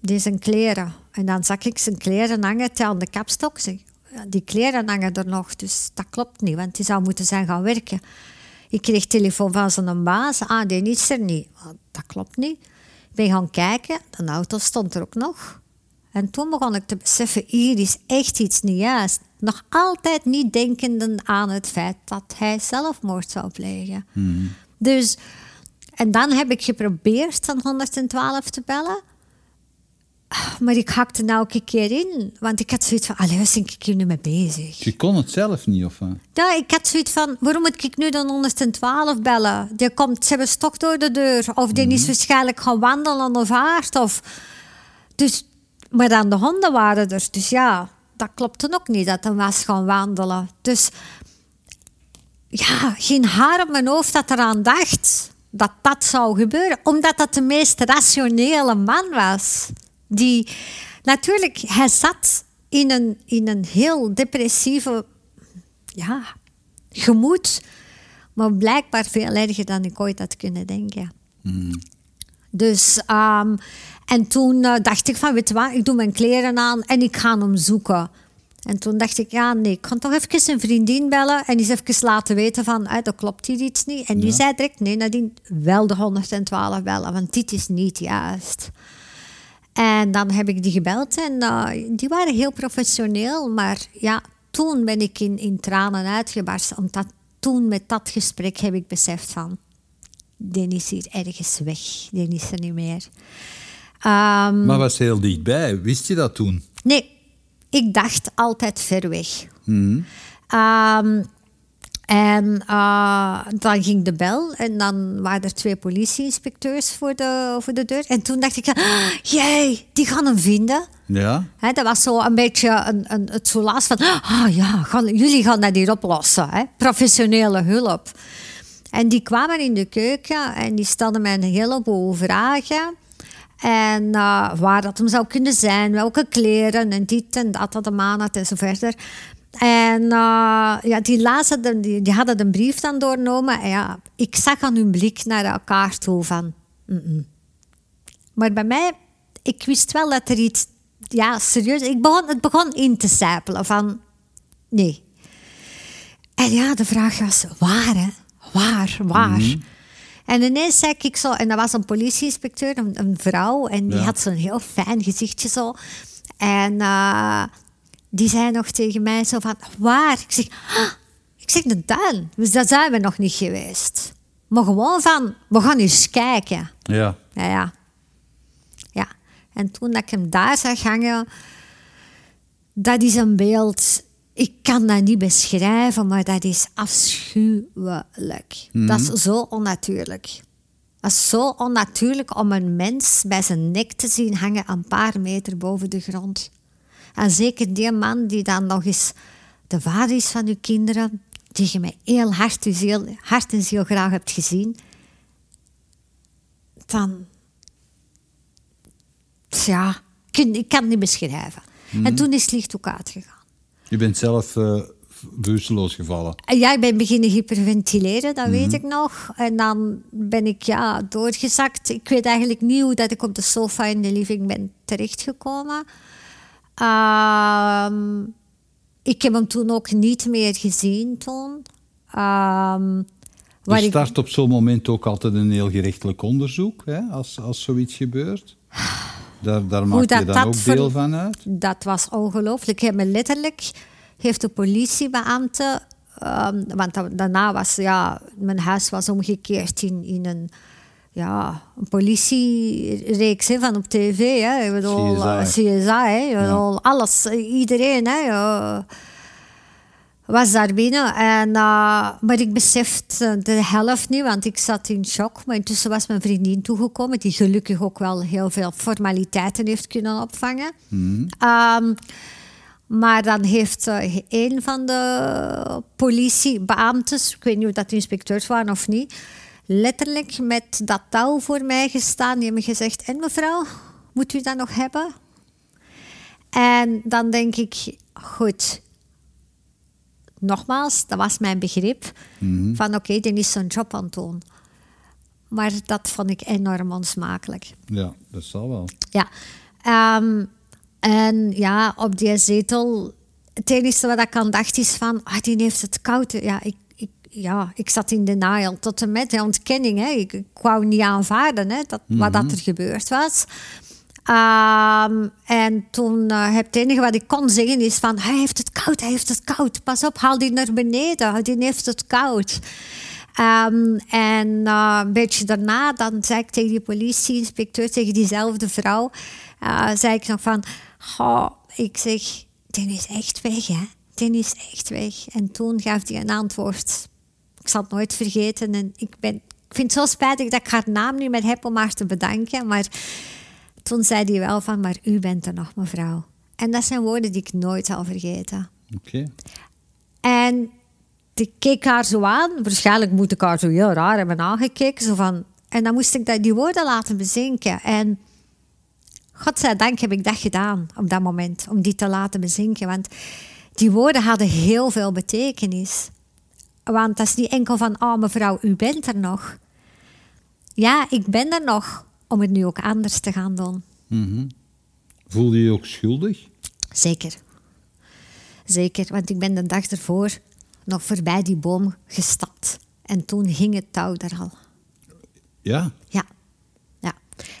dit zijn kleren. En dan zag ik zijn kleren hangen aan de kapstok. Die kleren hangen er nog, dus dat klopt niet, want die zou moeten zijn gaan werken. Ik kreeg telefoon van zijn baas. Ah, die is er niet. Ah, Dat klopt niet. Ik ben gaan kijken, de auto stond er ook nog. En toen begon ik te beseffen, hier is echt iets niet juist. Nog altijd niet denkende aan het feit dat hij zelfmoord zou plegen. Dus, en dan heb ik geprobeerd aan 112 te bellen. Maar ik hakte nou elke keer in. Want ik had zoiets van, allee, waar ben ik hier nu mee bezig? Je kon het zelf niet, of wat? Ja, ik had zoiets van, waarom moet ik nu dan 112 bellen? Die komt, ze hebben stok door de deur. Of die is waarschijnlijk gaan wandelen of aard. Of... Dus, maar dan de honden waren er. Dus ja, dat klopte ook niet, dat hij was gaan wandelen. Dus ja, geen haar op mijn hoofd dat eraan dacht dat dat zou gebeuren. Omdat dat de meest rationele man was. Die, natuurlijk, hij zat in een, in een heel depressieve ja, gemoed. Maar blijkbaar veel erger dan ik ooit had kunnen denken. Dus, ehm, en toen eh, dacht ik van, weet je wat, ik doe mijn kleren aan en ik ga hem zoeken. En toen dacht ik, ja nee, ik kan toch even een vriendin bellen en eens even laten weten van, ah, dat klopt hier iets niet. En die Ja. zei direct, nee Nadine, wel de 112 bellen, want dit is niet juist. En dan heb ik die gebeld en eh, die waren heel professioneel. Maar ja, toen ben ik in, in tranen uitgebarsten. Omdat toen met dat gesprek heb ik beseft van... Die is hier ergens weg. Die is er niet meer. Ehm, Maar was heel dichtbij. Wist je dat toen? Nee, ik dacht altijd ver weg. Mhm. Ehm, En uh, dan ging de bel en dan waren er twee politieinspecteurs voor de, voor de deur. En toen dacht ik, ah, jij, die gaan hem vinden. Ja. He, dat was zo een beetje een, een, het soelaas van, ah ja, gaan, jullie gaan dat hier oplossen. Hè? Professionele hulp. En die kwamen in de keuken en die stelden mij een heleboel vragen. En uh, waar dat hem zou kunnen zijn, welke kleren en dit en dat, dat de maan had en zo verder. En uh, ja, die, lazen, die, die hadden een brief dan doorgenomen. En ja, ik zag aan hun blik naar elkaar toe van... Mm -mm. Maar bij mij, ik wist wel dat er iets... Ja, serieus, ik begon, het begon in te sijpelen van... Nee. En ja, de vraag was, waar hè? Waar, waar? Mm -hmm. En ineens zei ik zo... En dat was een politieinspecteur, een, een vrouw. En die ja. had zo'n heel fijn gezichtje zo. En... Uh, die zei nog tegen mij zo van, waar? Ik zeg, ah, ik zeg, de tuin. Dus daar zijn we nog niet geweest. Maar gewoon van, we gaan eens kijken. Ja. Ja, ja. ja. En toen dat ik hem daar zag hangen, dat is een beeld, ik kan dat niet beschrijven, maar dat is afschuwelijk. Mm -hmm. Dat is zo onnatuurlijk. Dat is zo onnatuurlijk om een mens bij zijn nek te zien hangen een paar meter boven de grond. En zeker die man die dan nog eens de vader is van uw kinderen, die je mij heel hard, ziel, hart en ziel graag hebt gezien, dan. Ja, ik kan het niet beschrijven. Mm. En toen is het licht ook uitgegaan. Je bent zelf uh, bewusteloos gevallen? Ja, ik ben beginnen hyperventileren, dat mm. weet ik nog. En dan ben ik ja, doorgezakt. Ik weet eigenlijk niet hoe dat ik op de sofa in de living ben terechtgekomen. Um, ik heb hem toen ook niet meer gezien toen. Um, er start ik... op zo'n moment ook altijd een heel gerechtelijk onderzoek, hè, als, als zoiets gebeurt. Daar, daar maak je dan ook deel van uit? Dat was ongelooflijk. Ik heb me letterlijk, heeft de politiebeambte... Um, want daarna was, ja, mijn huis was omgekeerd in, in een ja, een politiereeks hè, van op tv. Hè. Ik bedoel, CSI. CSI hè. Ik bedoel, ja. alles, iedereen hè, was daar binnen. En, uh, maar ik besefte de helft niet, want ik zat in shock. Maar intussen was mijn vriendin toegekomen, die gelukkig ook wel heel veel formaliteiten heeft kunnen opvangen. Mm. Um, maar dan heeft uh, een van de politiebeambtes, ik weet niet of dat inspecteurs waren of niet letterlijk met dat touw voor mij gestaan. Die hebben gezegd, en mevrouw, moet u dat nog hebben? En dan denk ik, goed, nogmaals, dat was mijn begrip. Mm-hmm. Van oké, okay, die is zijn job aan het doen. Maar dat vond ik enorm onsmakelijk. Ja, dat zal wel. Ja. Um, en ja, op die zetel... Het enige wat ik aan dacht is van... Ah, die heeft het koud. Ja, ik ja, ik zat in denial tot en met de ontkenning. Hè. Ik, ik wou niet aanvaarden hè, dat, mm -hmm. wat dat er gebeurd was. Um, en toen uh, het enige wat ik kon zeggen is van... Hij heeft het koud, hij heeft het koud. Pas op, haal die naar beneden. Die heeft het koud. Um, en uh, een beetje daarna, dan zei ik tegen die politieinspecteur, tegen diezelfde vrouw... Uh, zei ik nog van... Oh, ik zeg, die is echt weg, hè. Die is echt weg. En toen gaf hij een antwoord ik zal het nooit vergeten. En ik, ben, ik vind het zo spijtig dat ik haar naam niet meer heb om haar te bedanken. Maar toen zei hij wel van, maar u bent er nog, mevrouw. En dat zijn woorden die ik nooit zal vergeten. Oké. En ik keek haar zo aan. Waarschijnlijk moet ik haar zo heel raar hebben aangekeken. Zo van, en dan moest ik die woorden laten bezinken. En godzijdank heb ik dat gedaan op dat moment. Om die te laten bezinken. Want die woorden hadden heel veel betekenis. Want dat is niet enkel van, oh mevrouw, u bent er nog. Ja, ik ben er nog, om het nu ook anders te gaan doen. Mm -hmm. Voelde je je ook schuldig? Zeker. Zeker, want ik ben de dag ervoor nog voorbij die boom gestapt. En toen hing het touw er al. Ja? Ja.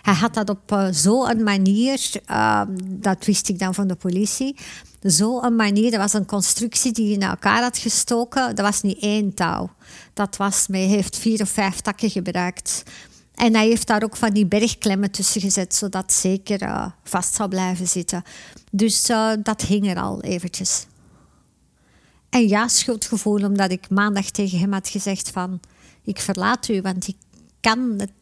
Hij had dat op uh, zo'n manier, uh, dat wist ik dan van de politie, zo'n manier. Dat was een constructie die in elkaar had gestoken. Dat was niet één touw. Dat was, hij heeft vier of vijf takken gebruikt. En hij heeft daar ook van die bergklemmen tussen gezet, zodat zeker uh, vast zou blijven zitten. Dus uh, dat hing er al eventjes. En ja, schuldgevoel, omdat ik maandag tegen hem had gezegd van... Ik verlaat u, want ik kan, het,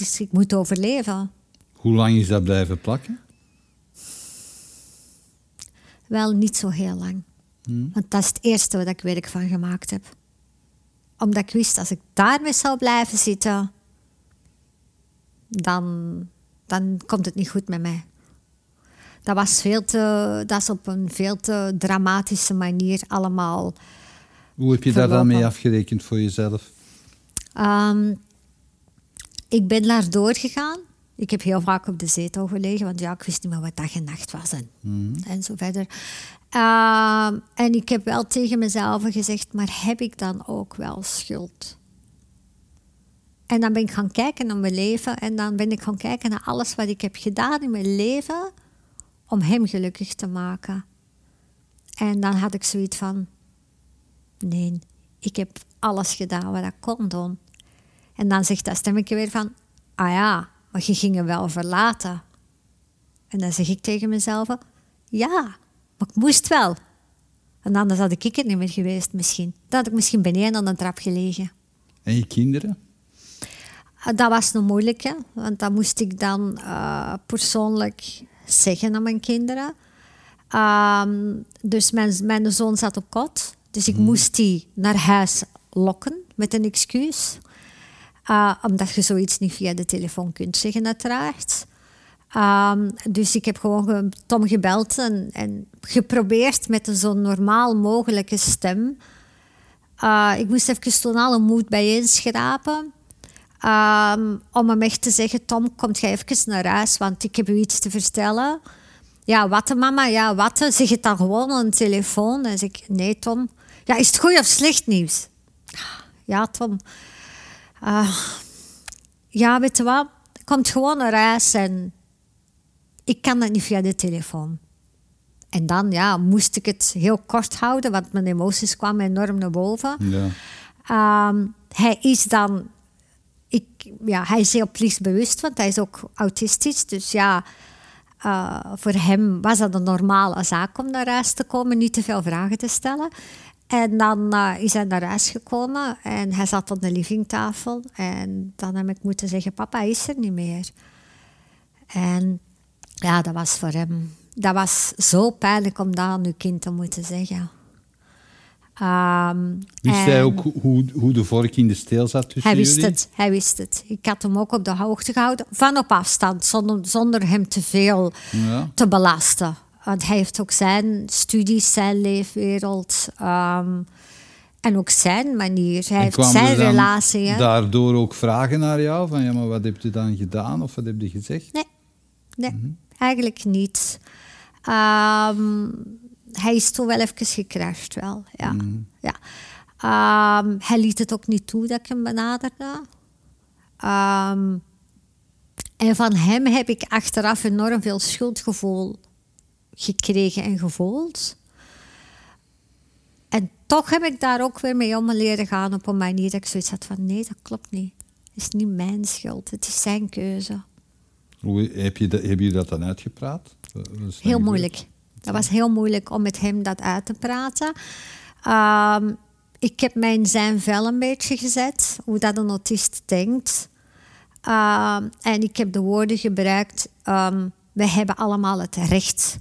is, ik moet overleven. Hoe lang is dat blijven plakken? Wel niet zo heel lang. Hmm. Want dat is het eerste wat ik werk van gemaakt heb. Omdat ik wist, als ik daarmee zou blijven zitten, dan, dan komt het niet goed met mij. Dat, was veel te, dat is op een veel te dramatische manier allemaal. Hoe heb je daar dan mee afgerekend voor jezelf? Ehm, ik ben daar doorgegaan. Ik heb heel vaak op de zetel gelegen, want ja, ik wist niet meer wat dag en nacht was en, en zo verder. Ehm, en ik heb wel tegen mezelf gezegd, maar heb ik dan ook wel schuld? En dan ben ik gaan kijken naar mijn leven en dan ben ik gaan kijken naar alles wat ik heb gedaan in mijn leven om hem gelukkig te maken. En dan had ik zoiets van, nee, ik heb alles gedaan wat ik kon doen. En dan zegt dat stemmetje weer van, ah ja, maar je ging hem wel verlaten. En dan zeg ik tegen mezelf, ja, maar ik moest wel. En anders had ik er niet meer geweest misschien. Dan had ik misschien beneden aan de trap gelegen. En je kinderen? Uh, Dat was nog moeilijk, hè? want dat moest ik dan uh, persoonlijk zeggen aan mijn kinderen. Ehm, dus mijn, mijn zoon zat op kot, dus ik moest die naar huis lokken met een excuus. Uh, omdat je zoiets niet via de telefoon kunt zeggen, uiteraard. Um, dus ik heb gewoon ge Tom gebeld en, en geprobeerd met een zo normaal mogelijke stem. Uh, ik moest even toen alle moed bijeenschrapen. Um, om hem echt te zeggen, Tom, kom jij even naar huis, want ik heb u iets te vertellen. Ja, wat mama? Ja, wat? Zeg het dan gewoon aan de telefoon. En zeg ik, nee Tom. Ja, is het goed of slecht nieuws? Ja, Tom. Uh, ja, weet je wat? Komt gewoon naar huis en ik kan dat niet via de telefoon. En dan ja, moest ik het heel kort houden, want mijn emoties kwamen enorm naar boven. Ja. Um, hij is dan ik, ja, hij is heel plichtbewust, want hij is ook autistisch. Dus ja, uh, voor hem was dat een normale zaak om naar huis te komen, niet te veel vragen te stellen. En dan uh, is hij naar huis gekomen en hij zat aan de livingtafel. En dan heb ik moeten zeggen, papa is er niet meer. En ja, dat was voor hem... Dat was zo pijnlijk om dat aan uw kind te moeten zeggen. Um, wist hij ook hoe, hoe de vork in de steel zat tussen hij wist jullie? Het, hij wist het. Ik had hem ook op de hoogte gehouden, van op afstand, zonder, zonder hem te veel ja. te belasten. Want hij heeft ook zijn studies, zijn leefwereld um, en ook zijn manier. Hij heeft zijn relatie. Hè? daardoor ook vragen naar jou? Van ja, maar wat heb je dan gedaan of wat heb je gezegd? Nee, nee mm -hmm. eigenlijk niet. Um, hij is toen wel even gecrashed, wel. Ja. Mm. ja. Um, hij liet het ook niet toe dat ik hem benaderde. Um, en van hem heb ik achteraf enorm veel schuldgevoel gekregen en gevoeld. En toch heb ik daar ook weer mee om leren gaan op een manier dat ik zoiets had van nee, dat klopt niet. Het is niet mijn schuld, het is zijn keuze. Hoe heb je dat, heb je dat dan uitgepraat? Heel moeilijk. Dat was heel moeilijk om met hem dat uit te praten. Um, ik heb mij in zijn vel een beetje gezet, hoe dat een autist denkt. Um, en ik heb de woorden gebruikt, um, we hebben allemaal het recht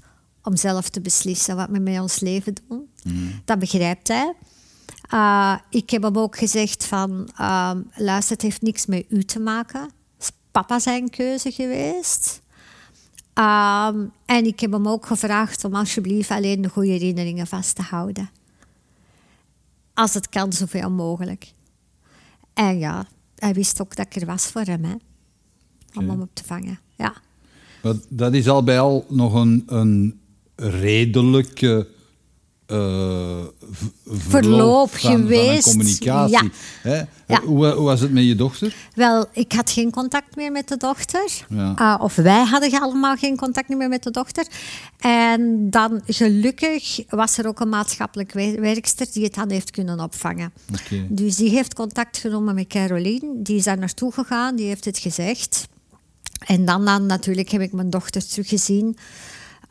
om zelf te beslissen wat we met ons leven doen. Mm. Dat begrijpt hij. Uh, ik heb hem ook gezegd van, luister, het heeft niks met u te maken. Het is papa zijn keuze geweest. Um, en ik heb hem ook gevraagd om alsjeblieft alleen de goede herinneringen vast te houden. Als het kan, zoveel mogelijk. En ja, hij wist ook dat ik er was voor hem, hè, om hem op te vangen. Ja. Dat is al bij al nog een, een redelijke uh, verloop van, geweest. Van communicatie. Ja. Hè? Ja. Hoe, hoe, was het met je dochter? Wel, ik had geen contact meer met de dochter. Ja. Uh, of wij hadden allemaal geen contact meer met de dochter. En dan gelukkig was er ook een maatschappelijk werkster die het dan heeft kunnen opvangen. Okay. Dus die heeft contact genomen met Caroline. Die is daar naartoe gegaan, die heeft het gezegd. En dan, dan natuurlijk heb ik mijn dochter teruggezien.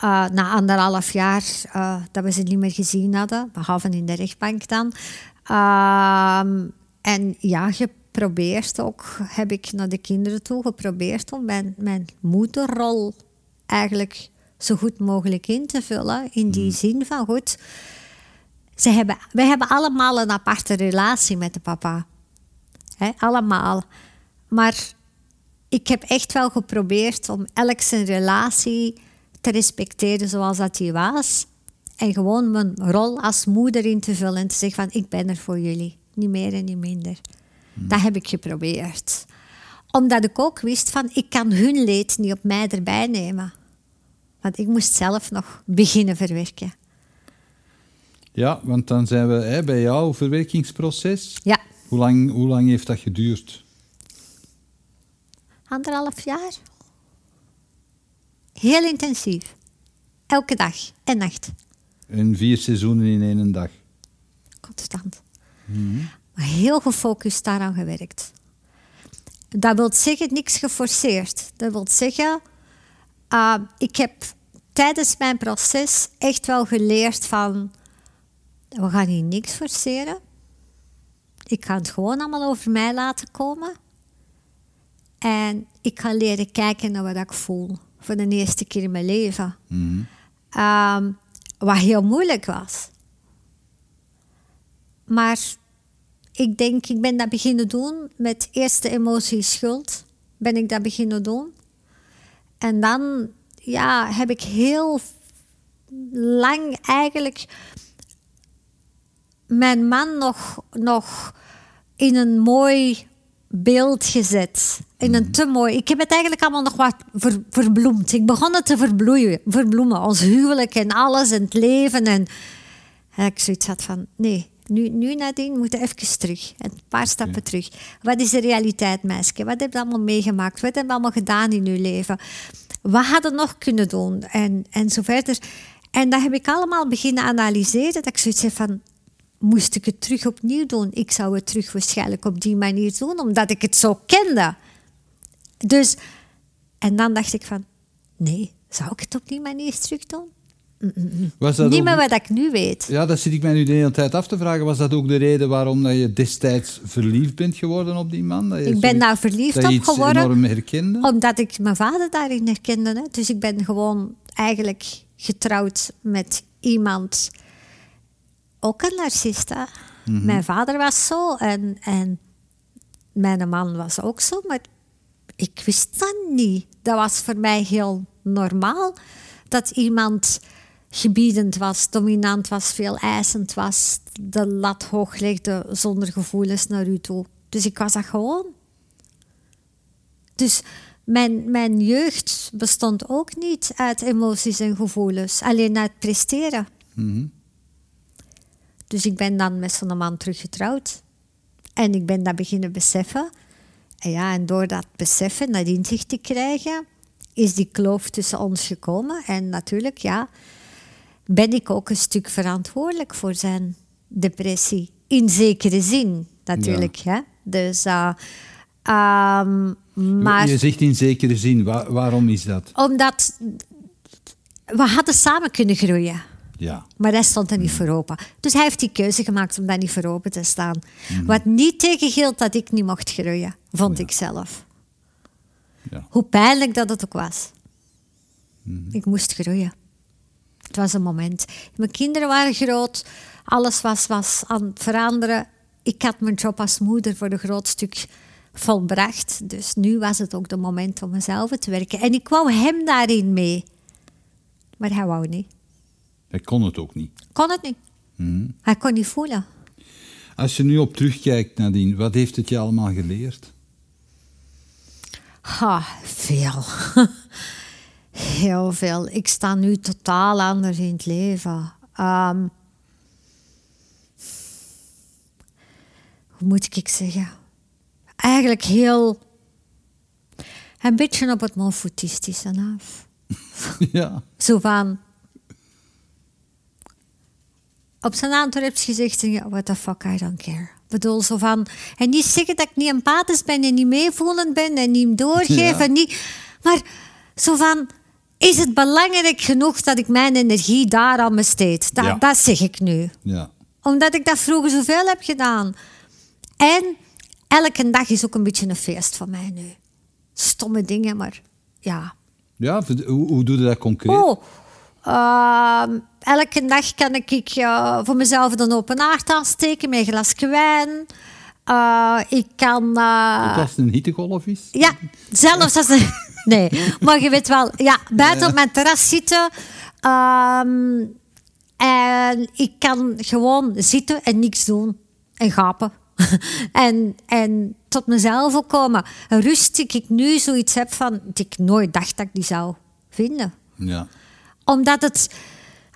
Uh, na anderhalf jaar uh, dat we ze niet meer gezien hadden, behalve in de rechtbank dan. Ehm, en ja, geprobeerd ook, heb ik naar de kinderen toe geprobeerd om mijn, mijn moederrol eigenlijk zo goed mogelijk in te vullen. In die hmm. zin van goed, ze hebben, wij hebben allemaal een aparte relatie met de papa. He, allemaal. Maar ik heb echt wel geprobeerd om elk zijn relatie te respecteren zoals dat die was. En gewoon mijn rol als moeder in te vullen en te zeggen van ik ben er voor jullie. Niet meer en niet minder. Hmm. Dat heb ik geprobeerd. Omdat ik ook wist van ik kan hun leed niet op mij erbij nemen. Want ik moest zelf nog beginnen verwerken. Ja, want dan zijn we hè, bij jouw verwerkingsproces. Ja. Hoe lang, hoe lang heeft dat geduurd? Anderhalf jaar. Heel intensief. Elke dag en nacht. En vier seizoenen in één dag. Constant. Mm Maar heel gefocust daaraan gewerkt. Dat wil zeggen, niks geforceerd. Dat wil zeggen, uh, ik heb tijdens mijn proces echt wel geleerd van... We gaan hier niks forceren. Ik ga het gewoon allemaal over mij laten komen. En ik ga leren kijken naar wat ik voel. Voor de eerste keer in mijn leven. Mhm. Ehm, wat heel moeilijk was. Maar ik denk, ik ben dat beginnen doen met eerste emotie schuld. Ben ik dat beginnen doen. En dan ja, heb ik heel lang eigenlijk mijn man nog, nog in een mooi beeld gezet. In een mhm. te mooi. Ik heb het eigenlijk allemaal nog wat ver, verbloemd. Ik begon het te verbloeien, verbloemen. Ons huwelijk en alles en het leven. En, ik zoiets had van: nee, nu, nu nadien moeten even terug. Een paar stappen terug. Wat is de realiteit, meisje? Wat heb je allemaal meegemaakt? Wat heb je allemaal gedaan in je leven? Wat hadden nog kunnen doen? En, en zo verder. En dat heb ik allemaal beginnen analyseren. Dat ik zoiets heb van, moest ik het terug opnieuw doen? Ik zou het terug waarschijnlijk op die manier doen, omdat ik het zo kende. Dus, en dan dacht ik van, nee, zou ik het op die manier terug doen? Was dat Niet meer wat ik nu weet. Ja, dat zit ik mij nu de hele tijd af te vragen. Was dat ook de reden waarom dat je destijds verliefd bent geworden op die man? Dat je ik ben daar verliefd op geworden. Omdat ik mijn vader daarin herkende. Hè. Dus ik ben gewoon eigenlijk getrouwd met iemand, ook een narcist. Mhm. Mijn vader was zo en, en mijn man was ook zo, maar ik wist dat niet. Dat was voor mij heel normaal dat iemand gebiedend was, dominant was, veel eisend was, de lat hoog legde zonder gevoelens naar u toe. Dus ik was dat gewoon. Dus mijn, mijn jeugd bestond ook niet uit emoties en gevoelens, alleen uit presteren. Mhm. Dus ik ben dan met zo'n man teruggetrouwd. En ik ben dat beginnen beseffen. En ja, en door dat beseffen, dat inzicht te krijgen, is die kloof tussen ons gekomen. En natuurlijk, ja, ben ik ook een stuk verantwoordelijk voor zijn depressie. In zekere zin, natuurlijk. Hè? Dus, uh, maar, je zegt in zekere zin, waarom is dat? Omdat we hadden samen kunnen groeien. Ja. Maar hij stond er niet voor open. Dus hij heeft die keuze gemaakt om daar niet voor open te staan. Mhm. Wat niet tegenhield dat ik niet mocht groeien, vond ik zelf. Ja. Hoe pijnlijk dat het ook was. Mhm. Ik moest groeien. Het was een moment. Mijn kinderen waren groot. Alles was, was aan het veranderen. Ik had mijn job als moeder voor een groot stuk volbracht. Dus nu was het ook de moment om mezelf te werken. En ik wou hem daarin mee. Maar hij wou niet. Hij kon het ook niet. Kon het niet. Mhm. Hij kon niet voelen. Als je nu op terugkijkt, Nadine, wat heeft het je allemaal geleerd? Ha, veel. Heel veel. Ik sta nu totaal anders in het leven. Um, hoe moet ik zeggen? Eigenlijk heel. Een beetje op het monfoutistische af. Ja. Zo van. Op zijn Antwerps gezegd, ja, what the fuck, I don't care. Ik bedoel, zo van... En niet zeggen dat ik niet empathisch ben en niet meevoelend ben en niet doorgeven. Niet, maar zo van is het belangrijk genoeg dat ik mijn energie daar aan besteed? Dat, Ja. dat zeg ik nu. Ja. Omdat ik dat vroeger zoveel heb gedaan. En elke dag is ook een beetje een feest voor mij nu. Stomme dingen, maar ja. Ja, hoe, hoe doe je dat concreet? Oh, ehm, elke dag kan ik eh, voor mezelf een open aard aansteken met een glasje wijn. Eh, ik kan... Ook als het een hittegolf is? ja, zelfs als... Nee, maar je weet wel, ja, buiten op mijn terras zitten. ehm, en ik kan gewoon zitten en niks doen. En gapen. en, en tot mezelf komen. Een rust die ik nu zoiets heb van... Die ik nooit dacht dat ik die zou vinden Ja. omdat het...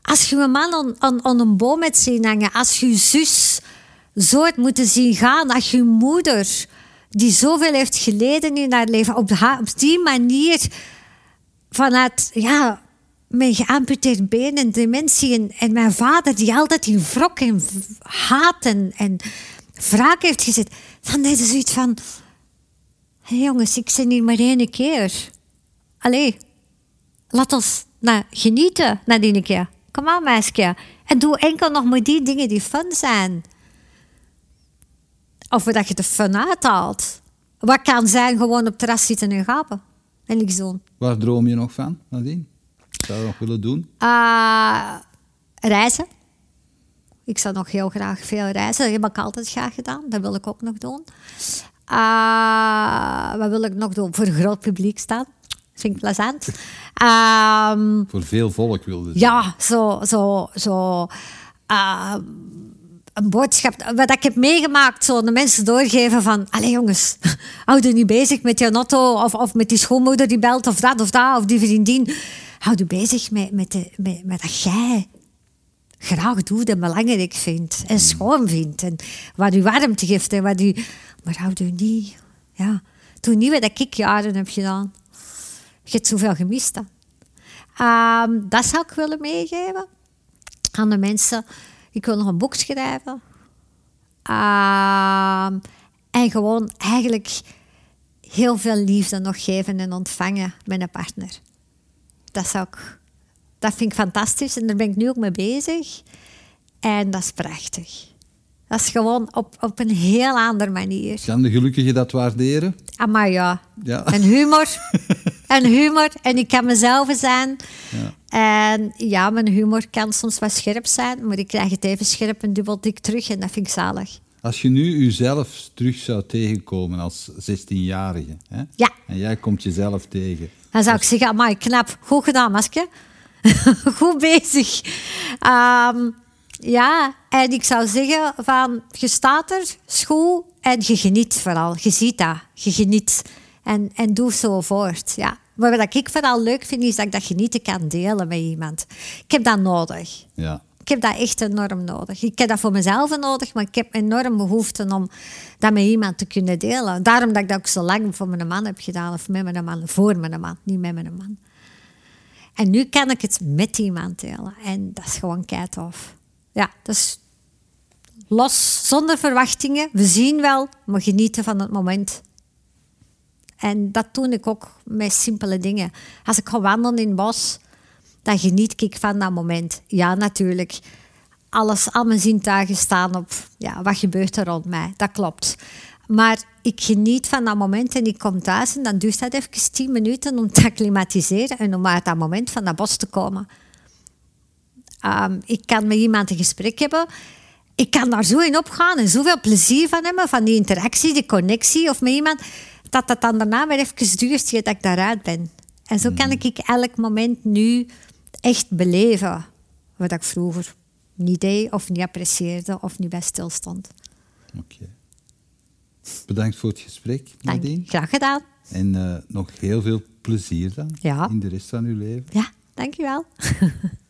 Als je een man aan, een boom hebt zien hangen, als je zus zo hebt moeten zien gaan, als je moeder, die zoveel heeft geleden in haar leven, op, die manier vanuit ja, mijn geamputeerd been en dementie en, mijn vader die altijd in wrok en haat en, en wraak heeft gezet, dan is het zoiets van... Hé jongens, ik ben hier maar één keer. Allee, Laat ons nou, genieten na die keer. Kom aan, meisje. En doe enkel nog maar die dingen die fun zijn. Of dat je de fun uithaalt. Wat kan zijn gewoon op het terras zitten en gapen. En niks doen. Waar droom je nog van, Nadine? Zou je nog willen doen? Ah, reizen. Ik zou nog heel graag veel reizen. Dat heb ik altijd graag gedaan. Dat wil ik ook nog doen. Ah, wat wil ik nog doen? Voor een groot publiek staan. Vind ik plezant. Ehm, Voor veel volk wilde je Ja, zo, zo, zo. ah, een boodschap. Wat ik heb meegemaakt, zo de mensen doorgeven van. Allee jongens, hou je niet bezig met je notto of, of met die schoonmoeder die belt of dat of dat of die vriendin. Hou je bezig met, met, de, met, met dat jij graag doet en belangrijk vindt en schoon vindt en wat u warmte geeft en wat u. Maar houd u niet. Ja, doe niet wat ik jaren heb gedaan. Je hebt zoveel gemist dan. Ehm, dat zou ik willen meegeven aan de mensen. Ik wil nog een boek schrijven. Ehm, en gewoon eigenlijk heel veel liefde nog geven en ontvangen met een partner. Dat, zou dat vind ik fantastisch en daar ben ik nu ook mee bezig. En dat is prachtig. Dat is gewoon op, op een heel andere manier. Kan de gelukkigen dat waarderen? Ah, maar ja. Ja. En humor. en humor. En ik kan mezelf zijn. Ja. En ja, mijn humor kan soms wat scherp zijn, maar ik krijg het even scherp en dubbel dik terug en dat vind ik zalig. Als je nu jezelf terug zou tegenkomen als 16-jarige, hè? Ja. en jij komt jezelf tegen, Dan zou ik zeggen, amai, knap. Goed gedaan, masker. Goed bezig. Ehm, ja, en ik zou zeggen van, je staat er, school, en je geniet vooral. Je ziet dat, je geniet. En, en doe zo voort, ja. Maar wat ik vooral leuk vind, is dat ik dat genieten kan delen met iemand. Ik heb dat nodig. ja. Ik heb dat echt enorm nodig. Ik heb dat voor mezelf nodig, maar ik heb enorm behoefte om dat met iemand te kunnen delen. Daarom dat ik dat ook zo lang voor mijn man heb gedaan, of met mijn man, voor mijn man, niet met mijn man. En nu kan ik het met iemand delen. En dat is gewoon keitof. Ja, dat is los, zonder verwachtingen. We zien wel, maar genieten van het moment. En dat doe ik ook met simpele dingen. Als ik ga wandelen in het bos, dan geniet ik van dat moment. Ja, natuurlijk. Alles, al mijn zintuigen staan op ja, wat gebeurt er rond mij. Dat klopt. Maar ik geniet van dat moment en ik kom thuis en dan duurt dat even tien minuten om te acclimatiseren en om uit dat moment van dat bos te komen. Ehm, ik kan met iemand een gesprek hebben. Ik kan daar zo in opgaan en zoveel plezier van hebben, van die interactie, die connectie of met iemand, dat dat dan daarna weer even duurt dat ik daaruit ben. En zo kan ik elk moment nu echt beleven wat ik vroeger niet deed of niet apprecieerde of niet bij stilstond. Oké. Bedankt voor het gesprek. Nadine. Graag gedaan. En eh, nog heel veel plezier dan Ja. in de rest van uw leven. Ja, dankjewel.